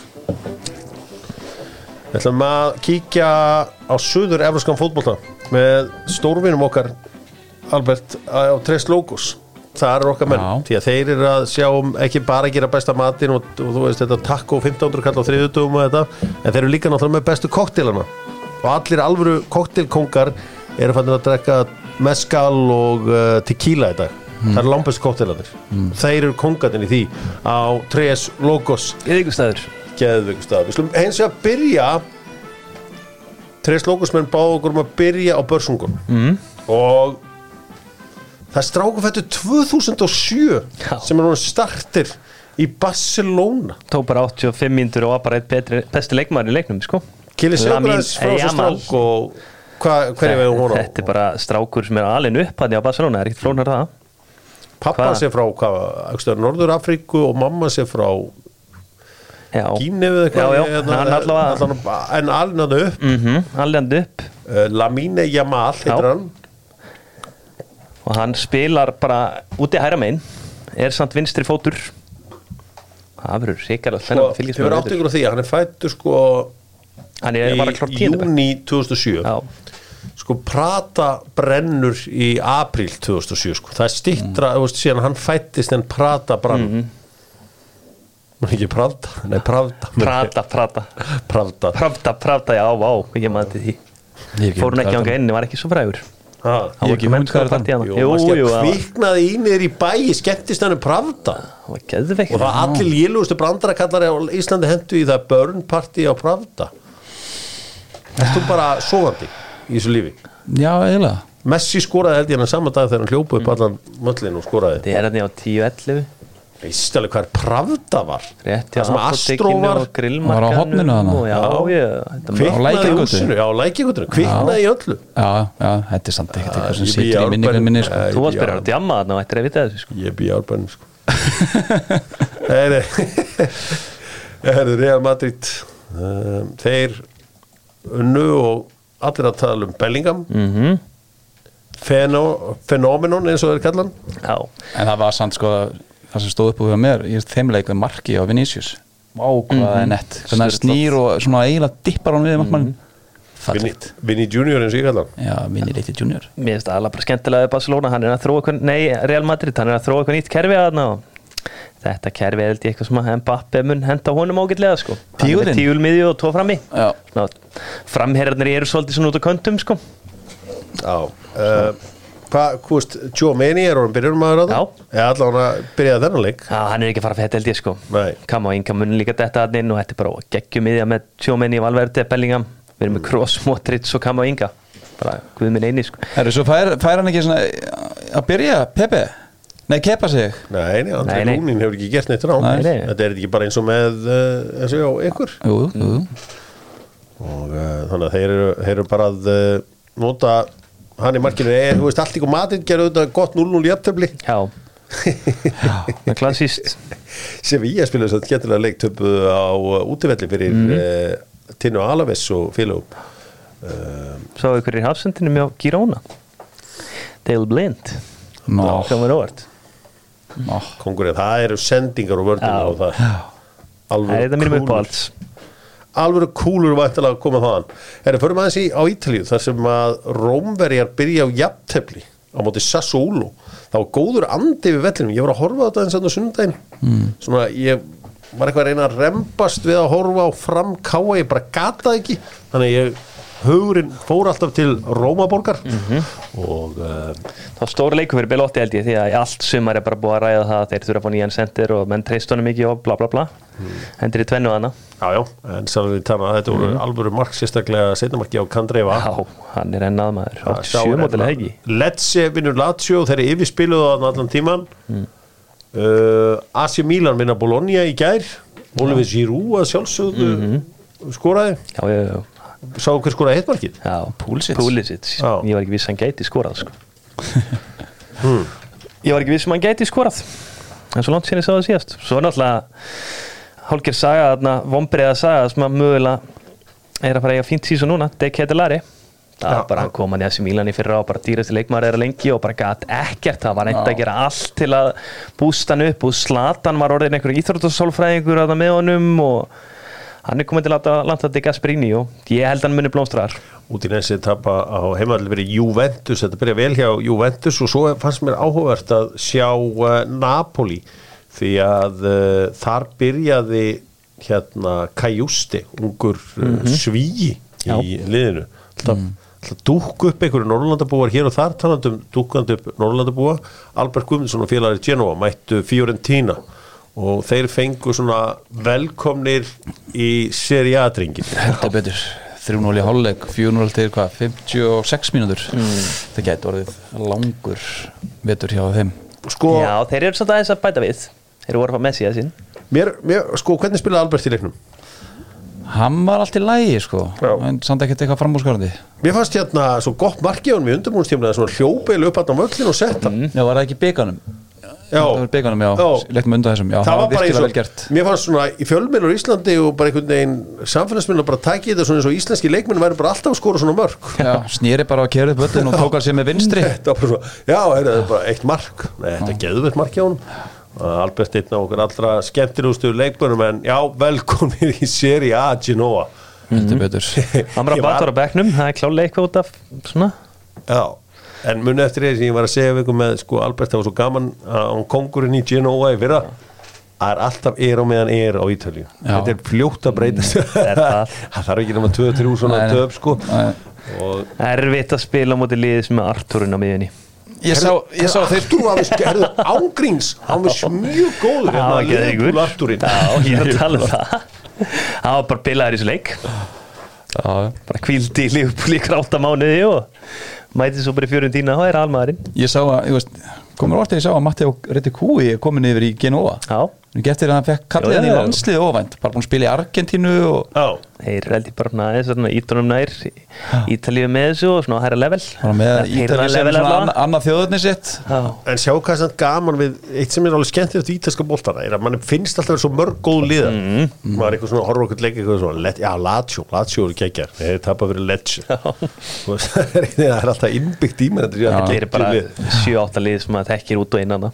Við ætlum að kíkja á suður efraskan fótbolta með stórvinum okkar Albert á Tres Logos það er okkar menn, Já. því að þeir eru að sjá um ekki bara að gera besta matin og, og þú veist þetta taco 1500 kall á þriðutugum og þetta, en þeir eru líka náttúrulega með bestu koktelana og allir alvöru koktelkongar eru fannir að drekka mezcal og uh, tequila í dag. Það eru langbæst koktelanir þeir eru kongatinn í því á Tres Logos Yðingustæður geðveikum stað við skulum eins og að byrja. Tres Logos menn báðu okkur um að byrja á börsungun mm. og það er stráku fættu 2007 Já. sem er hún startir í Barcelona. Tók bara 85 mínútur og var bara eitt betri, besti leikmaður í leiknum sko. Kili Seguraðs frá þessu strák og hva, hverju veginn hún á? þetta er bara strákur sem er alveg upp hann á Barcelona, er ekkert flónar það? Pappa Hvað? sé frá hvað, aukstar, Norður Afríku og mamma sé frá Gínu eða eitthvað hérna, en alveg upp. Mm alveg upp. Uh, Lamine Yamal heitir hann og hann spilar bara úti hæra megin er samt vinstri fótur. Það verður að sko, þennan fylgjast þau verður með átt ykkur á því að hann er fættur sko hann er bara klart í tíundabæk júni 2007 já, sko Prata brennur í apríl 2007 sko. það er stittra, þú veist, síðan hann fættist en Prata brann. Mm ekki Pravda, nei Pravda. Prata, prata. Pravda. Pravda, pravda, já, vá, ég maður til því. Fór hún ekki ánga inn, var ekki svo frægur Ha, Ég Hann var ekki hugmynd hvað er það var- kviknaði í niður í bæi skemmtist hann um Pravda. Það var geðveikt. Og það allir lélugustu brandarakallari á Íslandi hendu í það burn party á Pravda. Erst þú bara sofandi í þessu lífi? Já, eiginlega. Messi skoraði held ég hann saman dag þegar hann hljópa upp allan möllin og skoraði. Þetta er hann á 10-11 Veist alveg hvað Pravda var rétt hjá Það sem Astro var grillmarkanum Var á horninu þarna? og já, Já. ég, þetta var- kviknaði í já, öllu Já, já, þetta er samt ekkert eitthvað sem bý í minningunum minni sko. Eh, þú varst já. byrjað að djamma þarna og ættir að vita þessu sko. Ég bý í árbænum sko. Heyri Heyri, Real Madrid um, Þeir unnu og allir að tala um Bellingham mm Fenó, Fenómenon eins og þeir kallan já, En það var samt sko Það sem stóð upp úr mér Ég er þeimleik við marki á hvað það er nett. Hann snýr og svona eiginlega dippar hann við Vinny, Fallegt. Vinny Junior eins og ég kallan Já, Vinni Leiti Junior. Mér finnst það alveg bara skemmtilega við Barcelona, hann er að þróa eitthvað, nei, Real Madrid, hann er að þróa eitthvað nýtt kerfi að þarna og þetta kerfi er held ég eitthvað sem að Mbappe mun henda honum ágætlega sko. Tígurinn? tíul miðju og tvo frammi. Framherjarnir eru svolítið svona út á köntum sko. Já uh, Hvað, hvað veist, Joe Maney er orðin byrjunum maður á það? Já. Eða allan að byrjaði þennan leik. Já, hann er ekki að fara fyrir þetta held ég sko. Nei. Kam á Inga mun líka detta hann inn og þetta er bara geggjum miðja með Tjómenni, Valverde, Bellingham. Við erum með Kroos, Modric og Kam á Inga. Bara guð minn eini sko. Herru, svo fær, fær hann ekki svona að byrja, Pepe? Nei, kepa sig? Nei, nei, nei. Lúnin hefur ekki gert neitt rá Nei, nei. Þetta er ekki bara eins og með uh, eins og já, ykkur. Jú, jú, og uh, þannig að þeir eru, þeir eru að hann í markinu er, þú veist, allt ykkur matinn gerðu þetta gott 0-0 í aftöfli Já. Það er klassíst sem ég spilaði svo skemmtilega leik töpu á uh, útivelli fyrir mm. uh, Tinu Alaves og félögum uh, Svo ykkur í hafsendinu með Girona? Dale Blind. Nó, kongurinn, það eru sendingar og vördina Já. og það Það er alveg uppáhalds alveg kúlur væntalega að koma þaðan. Herri, förum aðeins í á Ítalíu þar sem að Rómverjar byrja á jafntefli á móti Sassuolo. Það var góður andi við vellinum. Ég var að horfa á þetta eins og sundaginn mm. svona ég var eitthvað að reyna að rembast við að horfa á fram káa ég bara gata ekki. Þannig ég hugurinn fór alltaf til Rómaborgar og uh, Það var stóri leikur fyrir Belotti held ég því að allt sumar er bara búið að ræða það að þeir þurfa að fá nýjan sendir og menn treyst honum mikið og bla bla bla. Hendur í tvennu hana já já, en sannlega við tala þetta voru alvöru mark sérstaklega setnamarki á Kandreifa Já, hann er ennað maður. Átt sjömótilega hérna. hegi Lecce vinnur Lazio þeir eru yfirspiluð á allan tíman uh, AC Milan vinna Bologna í gær. Oliver Giroud að sjálfsögðu skoraði. Já, já, já, sá hver skoraði já Pulisic. Pulisic Já. Ég var ekki viss að hann gæti skorað sko. Ég var ekki viss að hann gæti skorað en svo langt sinni sá það síðast Svo er náttúrulega hálfgerð saga þarna vombriða saga sem að mögulega er að fara að eiga fínt síðan núna De Ketelari það var bara já. hann kom hann í þessi Mílan í fyrra og bara dýrasti leikmaður er að lengi og bara gæt ekkert það var eitthvað að gera allt til að bústa hann upp og Slatan var orðin einhver íþróttasálfræðingur að það með honum og hann er komin til að landa til Gasperini og ég held hann muni blómstrar út í næsi tapa á heimalli verið Juventus, þetta byrja vel hjá Juventus og svo fannst mér áhugavert að sjá uh, Napoli því að uh, þar byrjaði hérna Kajusti ungur uh, svíi Já. í liðinu. Alltaf, alltaf dúkku upp einhverju Norrlandabúar hér og þar talandum dúkkandi upp Norrlandabúa Albert Guðmundsson og félagir Genova mættu Fiorentina og þeir fengu svona velkomnir í seriadringin Heldur betur. 3-0 í hálfleik 4-0 til hvað, 56 mínútur? Það gæti orðið langur vetur hjá þeim. Sko, Já, þeir eru svolítið aðeins að bæta við. Þeir eru voru að Messi að sín mér, mér, sko, hvernig spilaði Albert í leiknum? hann var allt í lægi sko. En samt ekkert eitthvað framúrskarandi. Mér fannst hérna svo gott markið á hann við undirbúinstímlega svona hljópeil upp hann á völlin og sett hann. Já, var það ekki bygganum Já. það var bygganum, já, með undan þessum já, það var bara eins virkilega vel og, gert mér fannst svona í fjölmiðlur í Íslandi og bara einhvern veginn samfélagsmiðlur bara tækið þetta svona eins og íslenski leikmenn væri bara alltaf að skora svona mörg já, snýri bara á kerið völlin og tók hann sér með vinstri. Þetta var bara svona, já, er það bara eitt mark? Nei, þetta er geðveitt mark hjá hann Albert einn á okkur allra skemmtilegustu leikmennum en já, velkomin í seri A Genoa. Heldur betur. Hann bara Ég var- batur á bekknum Það er klálega eitthvað út af svona. Já, en muni eftir því sem ég var að segja við með sko Albert, það var svo gaman að hann kongurinn í Genoa í fyrra. Það er alltaf er á meðan er á Ítalju þetta er fljótt að breytast er það. það þarf ekki nema 2-3 svona töp sko. Og Erfitt að spila á móti liðis með Arturinn á miðjunni. Ég sá, ég sá þeir við herðu, ángríns, hann var mjög góður Það var hérna, geðveikur. Liverpool Arturinn Já, ég er að tala um það. Það var bara bilaður í þessu leik. Já, Bara kvíldi í Liverpool í gráta mánuði og mæti svo bara í fjörun tína og er almaðurinn. Ég sá að, ég veist komur orðið ég sá að Matteo Retikúi er komin yfir í Genoa. Já, Nú getur hann fekk kallið hann í landslið óvænt bara búin að spila í Argentínu og Já, þeir er held ég bara svona aðeins svona ídunum nær Ítalíu með þessu og svona hæra level. Að sem level svona annað þjóðurni sitt. En sjá hvað er samt gaman við eitt sem er alveg skemmtilegt í ítalska boltana er að mann finnst alltaf svo mörg góð liða Mhm. maður er eitthvað svona, okkur leik eitthvað svona, let, já, Lazio, Lazio eru geggjar þeir tapa fyrir Lecce. Það er það er alltaf innbyggt í mér þetta er bara geggjuð lið. 7-8 lið sem að þekkir út og innan það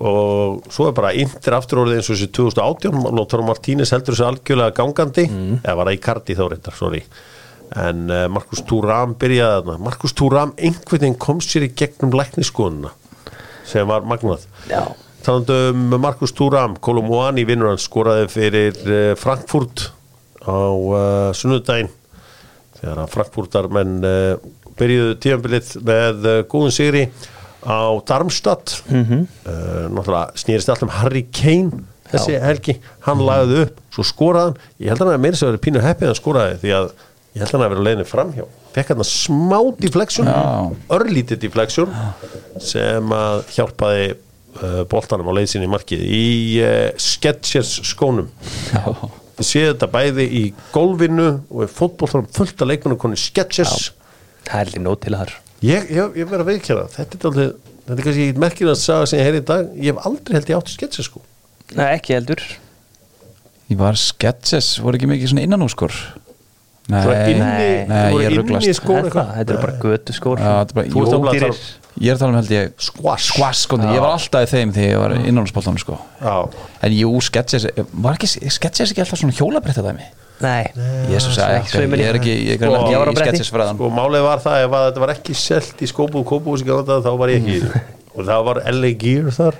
og svo er bara Inter aftur orðið eins og þessi 2018 Var það í kardi þá reyndar, sorry. En uh, Markus Thuram byrjaði þarna. Markus Thuram einhvern veginn kom sér í gegnum lækniskoðuna sem var magnað. Já, Talandi um Markus Thuram, Kolumwani vinnur hann skoraði fyrir uh, Frankfurt á uh, sunnudaginn. Þegar að Frankfurtar menn byrjuðu tíðanbilið með góðun sigri á Darmstadt. Mm náttúrulega snýrist allt um Harry Kane þessi helgi, hann lagði upp svo skoraði hann, ég held að hann að meira sem verið pínu heppið að skoraði því að ég held að hann að vera leiðinu framhjá. Fekk hann smá deflection Já. örlítið deflection sem að hjálpaði uh, boltanum á leið sinni í markið í uh, Sketchers skónum. Við séum þetta bæði í golfinu og í fótboltanum fullt af leikmennu koni Sketchers það er lítið nót til þar. Ég, ég, ég verð að veikjara þetta er aldrei, þetta er kannski merkir að saga sem ég heyri í dag, ég hef aldrei held ég átt Sketchers sko. Nei, ekki heldur ég var sketches, voru ekki mikið svona innanúskur nei, Þú var inni, nei, nei, ég er inni rugglast. skór Er það? eitthvað? Þetta eru bara götu skór Já, þetta er bara- dýrir. tala ég er að tala um held ég Squash. Squash, sko, ég var alltaf í þeim þegar ég var innanúsbóltanum sko. Já, en jú, sketches, var ekki sketches ekki alltaf svona hjólabreytta dæmi Nei, Jésus að ekki, ég er ekki ég er Sko, ekki ég var á í bretti. sketches fræðan sko málið var það ef að þetta var ekki selt í skópu og kópu þá var ég ekki og það var LA Gear þar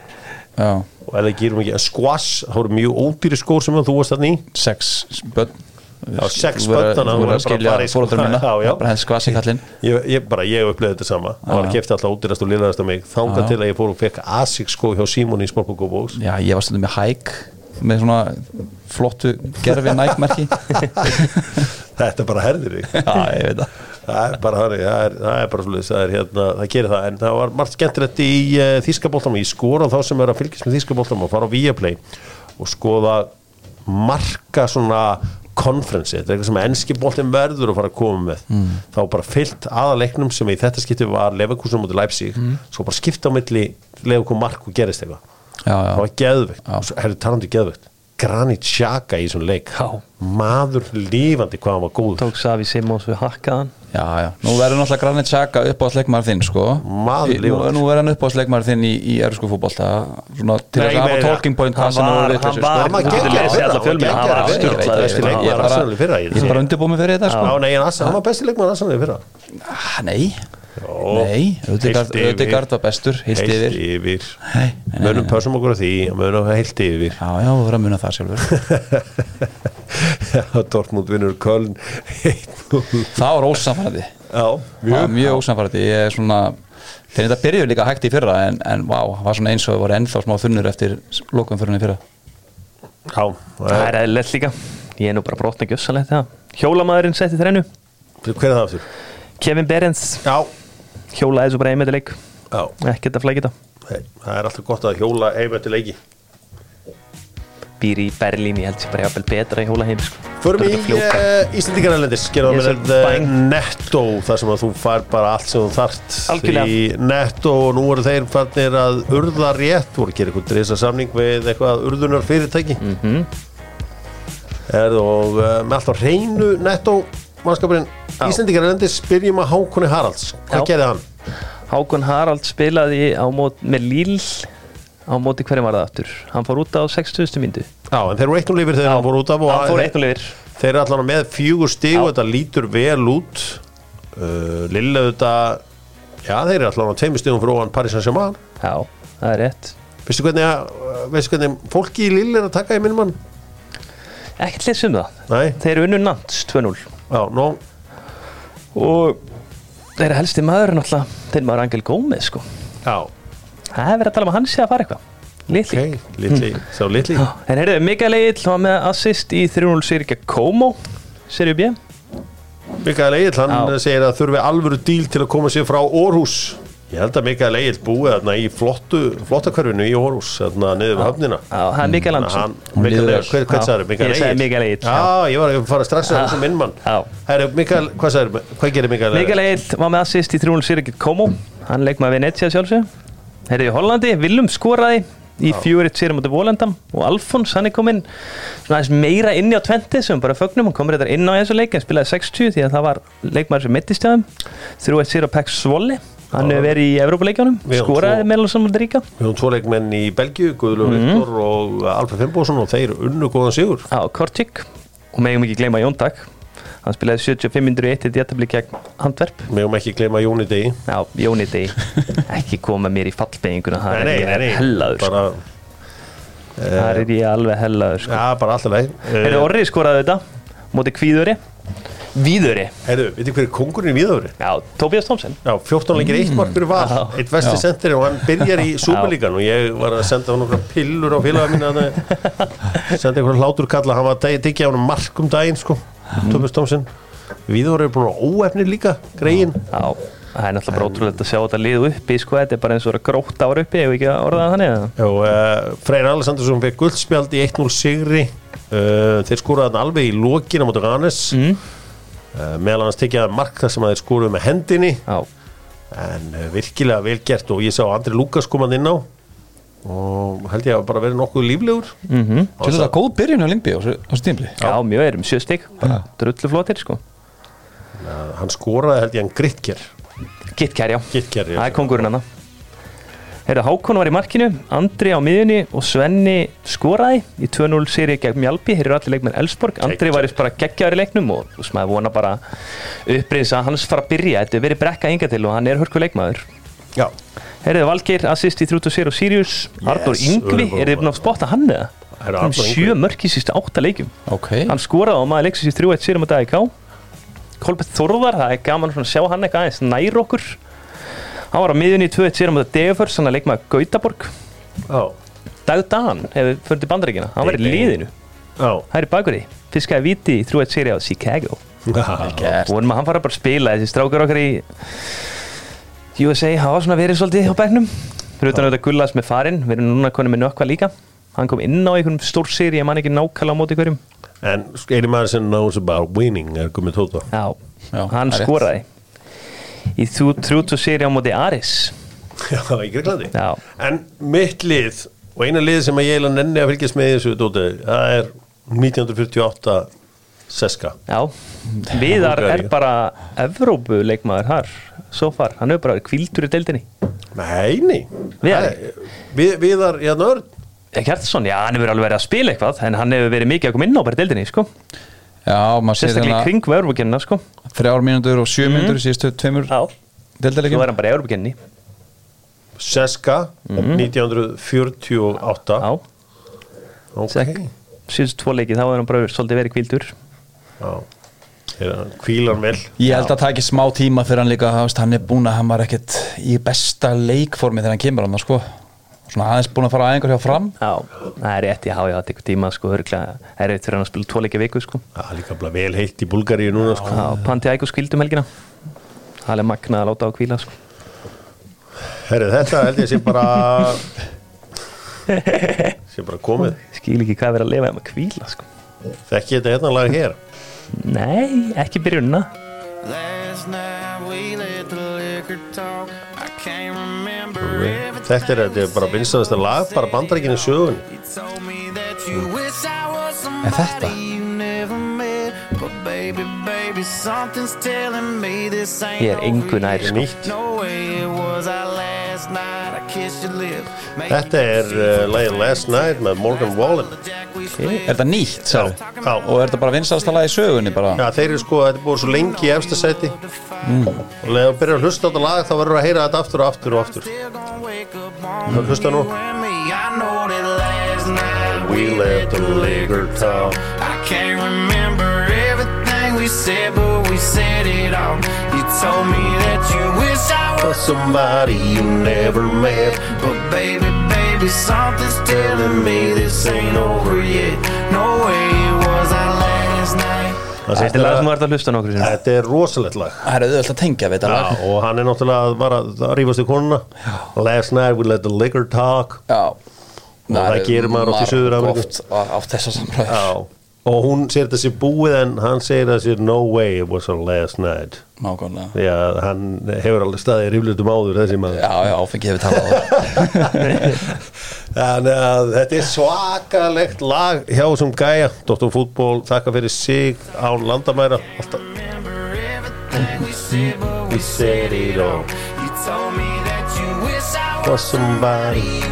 já, og Gear var ekki, en Squash það voru mjög ódýri skór sem þú varst þarna í. Sex börn. Já, sex börn, þannig að þú verður að skilja að fóreldrar mína. Bara henni skvasi kallinn. Ég, ég bara, ég uppleði þetta sama. Það var að kefta alltaf ódýrast og liðast á mig. Þangað Já. til að ég fór og fekk ASIC skó hjá Simon í Smorpokóbóks já, ég var stundum með hæk með svona flottu gerfi nækmerki þetta bara herðir þig. Já, ég veit það það er bara þannig, það er, það er bara svolítið það, er, hérna, það gerir það, en það var margt skemmtilegt í uh, Þískaboltam, ég skora þá sem er að fylgjast með Þískaboltam og fara á Viaplay og skoða marka svona konferensi, þetta er eitthvað sem enski boltin verður að fara að koma með. Mm. þá bara fyllt aðaleiknum sem í þetta skipti var Leverkusen mútið Leipzig. Svo bara skipta á milli Leverkusen mark og gerist eitthvað. Það var geðveikt, og svo herrðu talandi um geðveikt. Granit Xhaka í svona leik. Já. maður lífandi hvað hann var góður. Tók Savi Simons við hakkaðan já, já. Nú verður náttúrulega Granit Xhaka upp á sleikmaður þinn sko. Í- nú, nú verður hann upp á sleikmaður þinn í, í ersku fótbolta. Svona til Nei, að hafa talking point hann sem var- hann var- Hann var Ég er bara- undirbúið mig fyrir þetta Já, sko nei, en Assa, hann var besti leikmaður Arsenal í fyrra. Ah, nei, nei. Ödegard var bestur, heilt yfir. yfir. Nei, Mönum pössum okkur á því Mönum heilt yfir. Já, já, þú verður að muna það sjálfur. Dortmund vinnur Köln 1-0. Það var ósamfærandi. Já, var mjög. ósamfærandi. Ég er svona Þegar þetta byrjuði líka hægt í fyrra En, en vá, það var svona eins og það voru ennþá smá þunnur Eftir lokum fyrir henni fyrra. Já, Það er eðlilegt líka. Ég er nú bara brotna gjössalegt það Hjólamæðurinn setti þrennu. Hver er það aftur? Kevin Berens Já, hjólaði svo bara einmitt leik. Já. Ekkert að þetta. Nei, Það er alltaf gott að hjóla heim eftir leiki. Býr í Berlín, ég held sér bara jafnvel betra í hjóla heim sko. Förum í Þetta Gerum Yes, við Bang. netto þar sem að þú fær bara allt sem þú þart Algjörlega. Í netto og nú eru þeir farnir að urða rétt. Voru að gera eitthvað drisa samning við eitthvað urðunar fyrirtæki mm Mhm. er, og með allt á hreinu netto mannskapurinn Já. Íslandingar erlendis byrjum að Hákonni Haralds Hvað Já. gerði hann? Hákon Harald spilaði mót með Líl á móti hverjum var það aftur hann fór út á 60. myndu Já, en þeir eru eitt og lifir þegar hann voru út af hann fór eitt og lifir þeir eru allan með fjögur stig Já. og þetta lítur vel út uh, Lilla þetta já, þeir eru allan á tveimur stigum fyrir ofan Paris Saint-Germain já, það er rétt veistu hvernig, að- veistu hvernig fólki í Lilla er að taka í minn mann? ekkert leys um það, Nei, þeir eru unnu Nants 2-0 já, nó og þeir helsti maður er náttúrulega þeir maður Angel Gómez sko. Já, það hefur verið að tala um að hann sé að fara eitthvað. Litli. Ok, litli, sá litli. Já, en heyrðu, Mikael Egil var með assist í 3-0 Sirka Komo Serju B. Mikael Egil, hann Já. segir að þurfi alvöru díl til að koma sér frá Orhus ég held að Mikael Egil búið þarna í flottu flottakörfinu í Orhus, þarna niður við höfnina. Já, það er Mikael Hansson hann, Hún Mikael, Egil, hvað sagði Mikael Ég sagði Egil? Mikael Egill, Já, ég var að fara strax að Já. þessum minn mann. Já. Herru, Mikael, hvað sagði, hvað gerir Mikael Mikael Egil var með assist í 3-0 Sirka Komo hann leik með Venetia sjálfsög Heyrðu í Hollandi, Willum skoraði í fjöguritt sérum átti Volendam og Alfons hann er kominn svona aðeins meira inni á 20 sem bara fögnum, hann komur þetta inn á þessu leik en spilaði 60 því að það var leikmaður sem mittist hjá þeim 3-1 sér á Pex Svolle hann hefur verið í höfum skoraði meðal saman ríka. Við höfum tvo leikmenn í Belgíu, Guðlu Mhm. Viktor og Alfred Fimboðsson og þeir unnu góðan sigur. Á Kortík og megum ekki gleyma Jón Dag hann spilaði 75 minnur í 1 í djatabli gegn Handverp höfum ekki gleyma Jóni Degi já, Jóni Degi ekki koma mér í fallbeiginguna það Nei, er nei, hellaður sko. bara, það er ég alveg hellaður sko. Já, bara alltaf leið Heyrðu, Orri skoraði þetta móti Kvíðuri Víðuri, Herru, veitir hver er kongurinn í Víðavri? já, Tobias Thompson Já, 14 leikir eitt mark fyrir val Já. Eitt vesti Já. sendir og hann byrjar í Súperlíkan og ég var að senda hann nokkra pillur á félaga mín að senda einhvern hlátur kalla hann var að digja hann mark um daginn sko Thomas Thompson Víðavri er búin að óefni líka greiðin. Já, það er náttúrulega bara ótrúlegt að sjá þetta lið uppi sko, þetta er bara eins og að gróta ára uppi ef ekki að orða það þannig og uh, Freyr Alessandursson fekk guldspjald í 1-0 sigri uh, þeir skóraði alveg í lokina mútið Hannes mm. uh, meðal annars tekja mark þar sem að þeir skóruði með hendinni. Já, en uh, virkilega vel gert og ég sá Andri Lukas komað inn á. Og held ég að bara verið nokkuð líflegur. Mm -hmm. Er þetta góð byrjun á Limbi á þessu tímli Já mjög erum, sjö stygg, bara drullu flottir sko. Hann skóraði held ég hann Gritker Gittkær, já, Gitker, það er kongurinn hann Heyrðu, Hákon var í markinu, Andri á miðunni og Svenni skoraði í 2-0 seri gegn Mjálpi, hér eru allir leikmenn Elsborg Andri var bara geggjaður í leiknum og þú veist maður vona bara upprins að hans fara að byrja, þetta er verið brekka inga til og hann er hörku leikmaður. Já, Heyrðu, Valgeir, assist í 30 og Sirius. Arnur Yngvi, er þið búin að spotta hann eða? Hann Arnór sjö mörk í sístu átta leikjum. Ok, hann skoraði á maður leiksins í 3-1 sérum á dag í K. Kolbett Þorðar, það er gaman að sjá hann eitthvað aðeins nær okkur hann var á miðunni í 2-1 sérum á dag Degaförs hann að leik maður Gautaborg. Já, Dag Dan hefur fyrir til bandaríkina hann var í liðinu, já, það er í bakverði fiskaði viti í 3-1 séri á Chicago. Gert. Og hann fara bara að spila þessi strákar okkar í USA hafa svona verið svolítið á bæknum fyrir utan auðvitað Gullas með farinn. Við erum núna konið með nökkva líka. Hann kom inn á einhverjum stór séri ég man ekki nákvæmlega á móti hverjum. En eini maður sem knows about winning er Gummi Tóta. Já, Já, hann er skoraði í 3-2 seri á móti Aris já, í Greiklandi En mitt lið og eina lið sem ég eiginlega nenni að fylgjast með þessu dóti, það er 1948 Seska. Já. Viðar er bara Evrópu leikmaður þar svo far, hann hefur bara kvildur í deildinni. Nei, nei. Viðar? Við, Viðar, já, nörd Kjartason, já, hann hefur alveg verið að spila eitthvað en hann hefur verið mikið að koma inn á bara deildinni sko. Já, maður sér sérstaklega í kring Evrópukenna sko. þrjár mínútur og sjö mínútur í síðustu tveimur deildalegjum er hann bara í Evrópukenni Seska 1948 Já, ok. Sekk. síðust tvo leiki þá er hann bara svolítið verið kvildur Já. Er hann- hvílar hann vel? Ég held að það taki smá tíma fyrir hann líka þú hann er búin að hann var ekkert í besta leikformi þegar hann kemur hann sko. Svona aðeins búin að fara að einhver hjá fram Já, það er rétt, já, já, það tekur tíma sko, örgulega, það er rétt fyrir hann að spila tvoleikja viku sko. Er líka bara vel heitt í Búlgaríu núna sko. Já, Panti Ægos kvíldum helgina Það er magnað að láta á að kvíla sko. Herri, þetta held ég sé bara sé bara komið Skil ekki hvað er að lifa um að kvíla sko. Þekki þetta hérna lag hér Nei, ekki byrjunna Last night we let the liquor talk. Þetta er, þetta er bara vinstast lag bara bandarækinu sögun You told me that you wish I was Er þetta? somebody you never met. But baby, baby, something's telling me this ain't Ég er er sko. nýtt Þetta er uh, lagið Last Night með Morgan Wallen. we Er þetta nýtt, Já, já. Og er þetta bara vinsalasta lag í sögunni bara? Já, þeir eru sko, þetta er búið svo lengi í efsta sæti. Og leðið að byrja að hlusta á þetta lag þá verður að heyra þetta aftur og aftur og aftur. Up Það hlusta nú. We let the liquor talk I can't remember everything we said, but we said it all. Told me that you wish I was, somebody you never met. But baby, baby, something's telling me this ain't over yet. No way it was our last night. Það Þetta sést er lag sem að þú ert að hlusta nokkur sinni. Þetta er rosalegt lag. Það er auðvitað að tengja við þetta Já, lag. og hann er náttúrulega bara að rífast í konuna. Last night we let the liquor talk. Já. Og það gerir maður oft í Suður-Ameríku. Oft átt þessa samræður. Já Og hún segir þetta sér búið en hann segir það sér no way it was our last night. Nákvæmlega. Því að hann hefur alveg staðið ríflutum áður þessi maður. Já, já, áfengi hefur talað á Þannig að þetta er svakalegt lag hjá þessum gæja. Dr. Fútból, þakka fyrir sig á landamæra. Alltaf. We said, it all You told me that you wish I was somebody.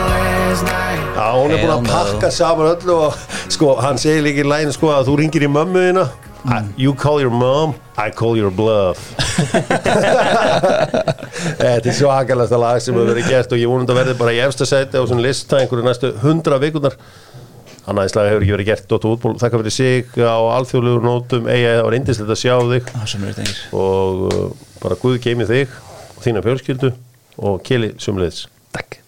Já, hún er búin að pakka saman öllu og sko, hann segir líka í lægin sko að þú ringir í mömmu þína. I- You call your mom, I call your bluff. Þetta er svakalasta lag sem hefur verið gert og ég vonum að verði bara í efsta sæti á svona lista einhverju næstu hundra vikunar Annaðis lag hefur ekki verið gert Dóttu útból, þakka fyrir sig á alþjóðlegur nótum eiga, það var indislegt að sjá þig. Það tengir og uh, bara Guð geimi þig og þína fjölskyldu og Kili sumleðis Takk